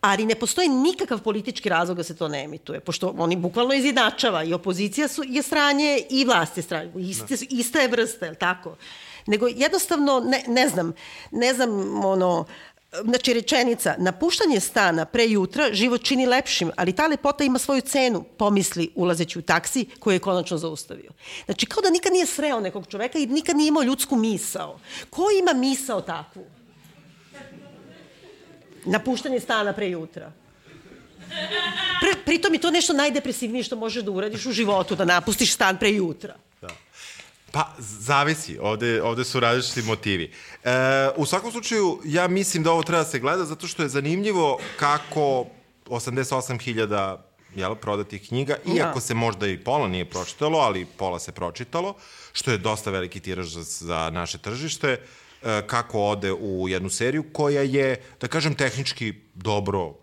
ali ne postoji nikakav politički razlog da se to ne emituje, pošto oni bukvalno izjednačava i opozicija su, je stranje i vlast je stranje. Iste, su- ista je vrsta, je li tako? Nego jednostavno, ne, ne znam, ne znam, ono, Znači, rečenica, napuštanje stana pre jutra život čini lepšim, ali ta lepota ima svoju cenu, pomisli ulazeći u taksi koji je konačno zaustavio. Znači, kao da nikad nije sreo nekog čoveka i nikad nije imao ljudsku misao. Ko ima misao takvu? Napuštanje stana pre jutra. Pre, pritom je to nešto najdepresivnije što možeš da uradiš u životu, da napustiš stan pre jutra. Da. Pa, zavisi. Ovde, ovde su različiti motivi. E, u svakom slučaju, ja mislim da ovo treba da se gleda zato što je zanimljivo kako 88.000 jel, prodatih knjiga, iako da. se možda i pola nije pročitalo, ali pola se pročitalo, što je dosta veliki tiraž za, za naše tržište, e, kako ode u jednu seriju koja je, da kažem, tehnički dobro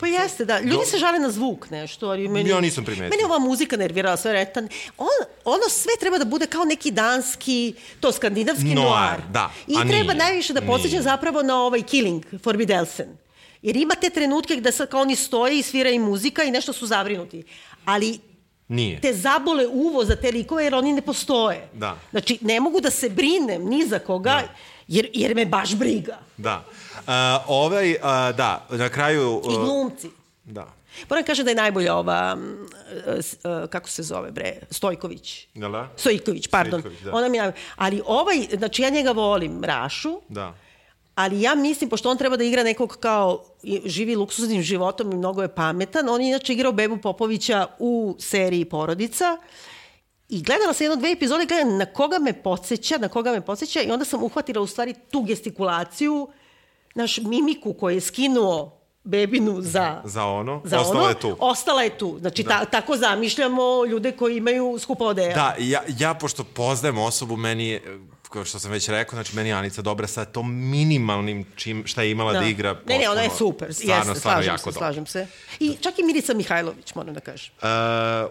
Pa jeste, da. Ljudi Do... se žale na zvuk nešto, ali meni... Ja nisam primetio. Meni ova muzika nervirala sve retan. On, ono sve treba da bude kao neki danski, to skandinavski noir. noir. Da, I a treba nije. najviše da podsjeća zapravo na ovaj Killing, Forbidelsen. Jer ima te trenutke gde sad kao oni stoje i svira i muzika i nešto su zavrinuti. Ali Nije. te zabole uvo za te likove jer oni ne postoje. Da. Znači, ne mogu da se brinem ni za koga, da. Jer, jer me baš briga. Da. Uh, ovaj, uh, da, na kraju... Uh, I glumci. Da. Moram kažem da je najbolja ova, kako se zove bre, Stojković. Da, da? Stojković, pardon. Stojković, da. Ona mi je, ali ovaj, znači ja njega volim, Rašu, Da. ali ja mislim, pošto on treba da igra nekog kao živi luksuznim životom i mnogo je pametan, on je inače igrao Bebu Popovića u seriji Porodica, I gledala sam jedno, dve epizode, gledam na koga me podsjeća, na koga me podsjeća i onda sam uhvatila u stvari tu gestikulaciju, naš mimiku koji je skinuo bebinu za... Za ono, za ostala ono, je tu. Ostala je tu. Znači, Da. ta, tako zamišljamo ljude koji imaju skupa odeja. Da, ja, ja pošto poznajem osobu, meni je, kao što sam već rekao, znači meni Anica dobra sa tom minimalnim čim, šta je imala da, da igra. Ne, ne, ona je potpuno, super. Stvarno, Jeste, stvarno slažem jako se, dobra. slažem se. I čak i Milica Mihajlović, moram da kažem. Uh,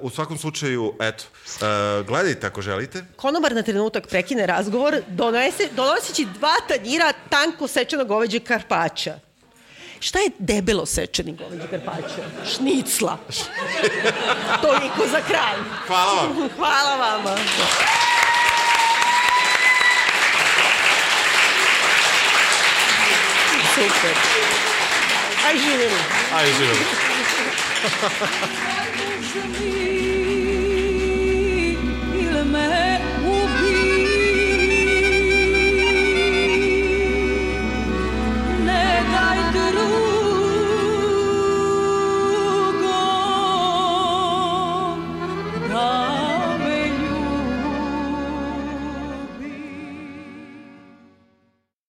u svakom slučaju, eto, uh, gledajte ako želite. Konobar na trenutak prekine razgovor, donese, donoseći dva tanjira tanko sečenog goveđe karpaća. Šta je debelo sečeni goveđe karpaća? Šnicla. Toliko za kraj. Hvala vam. Hvala vama. Super. Aj živjeli. Ajde,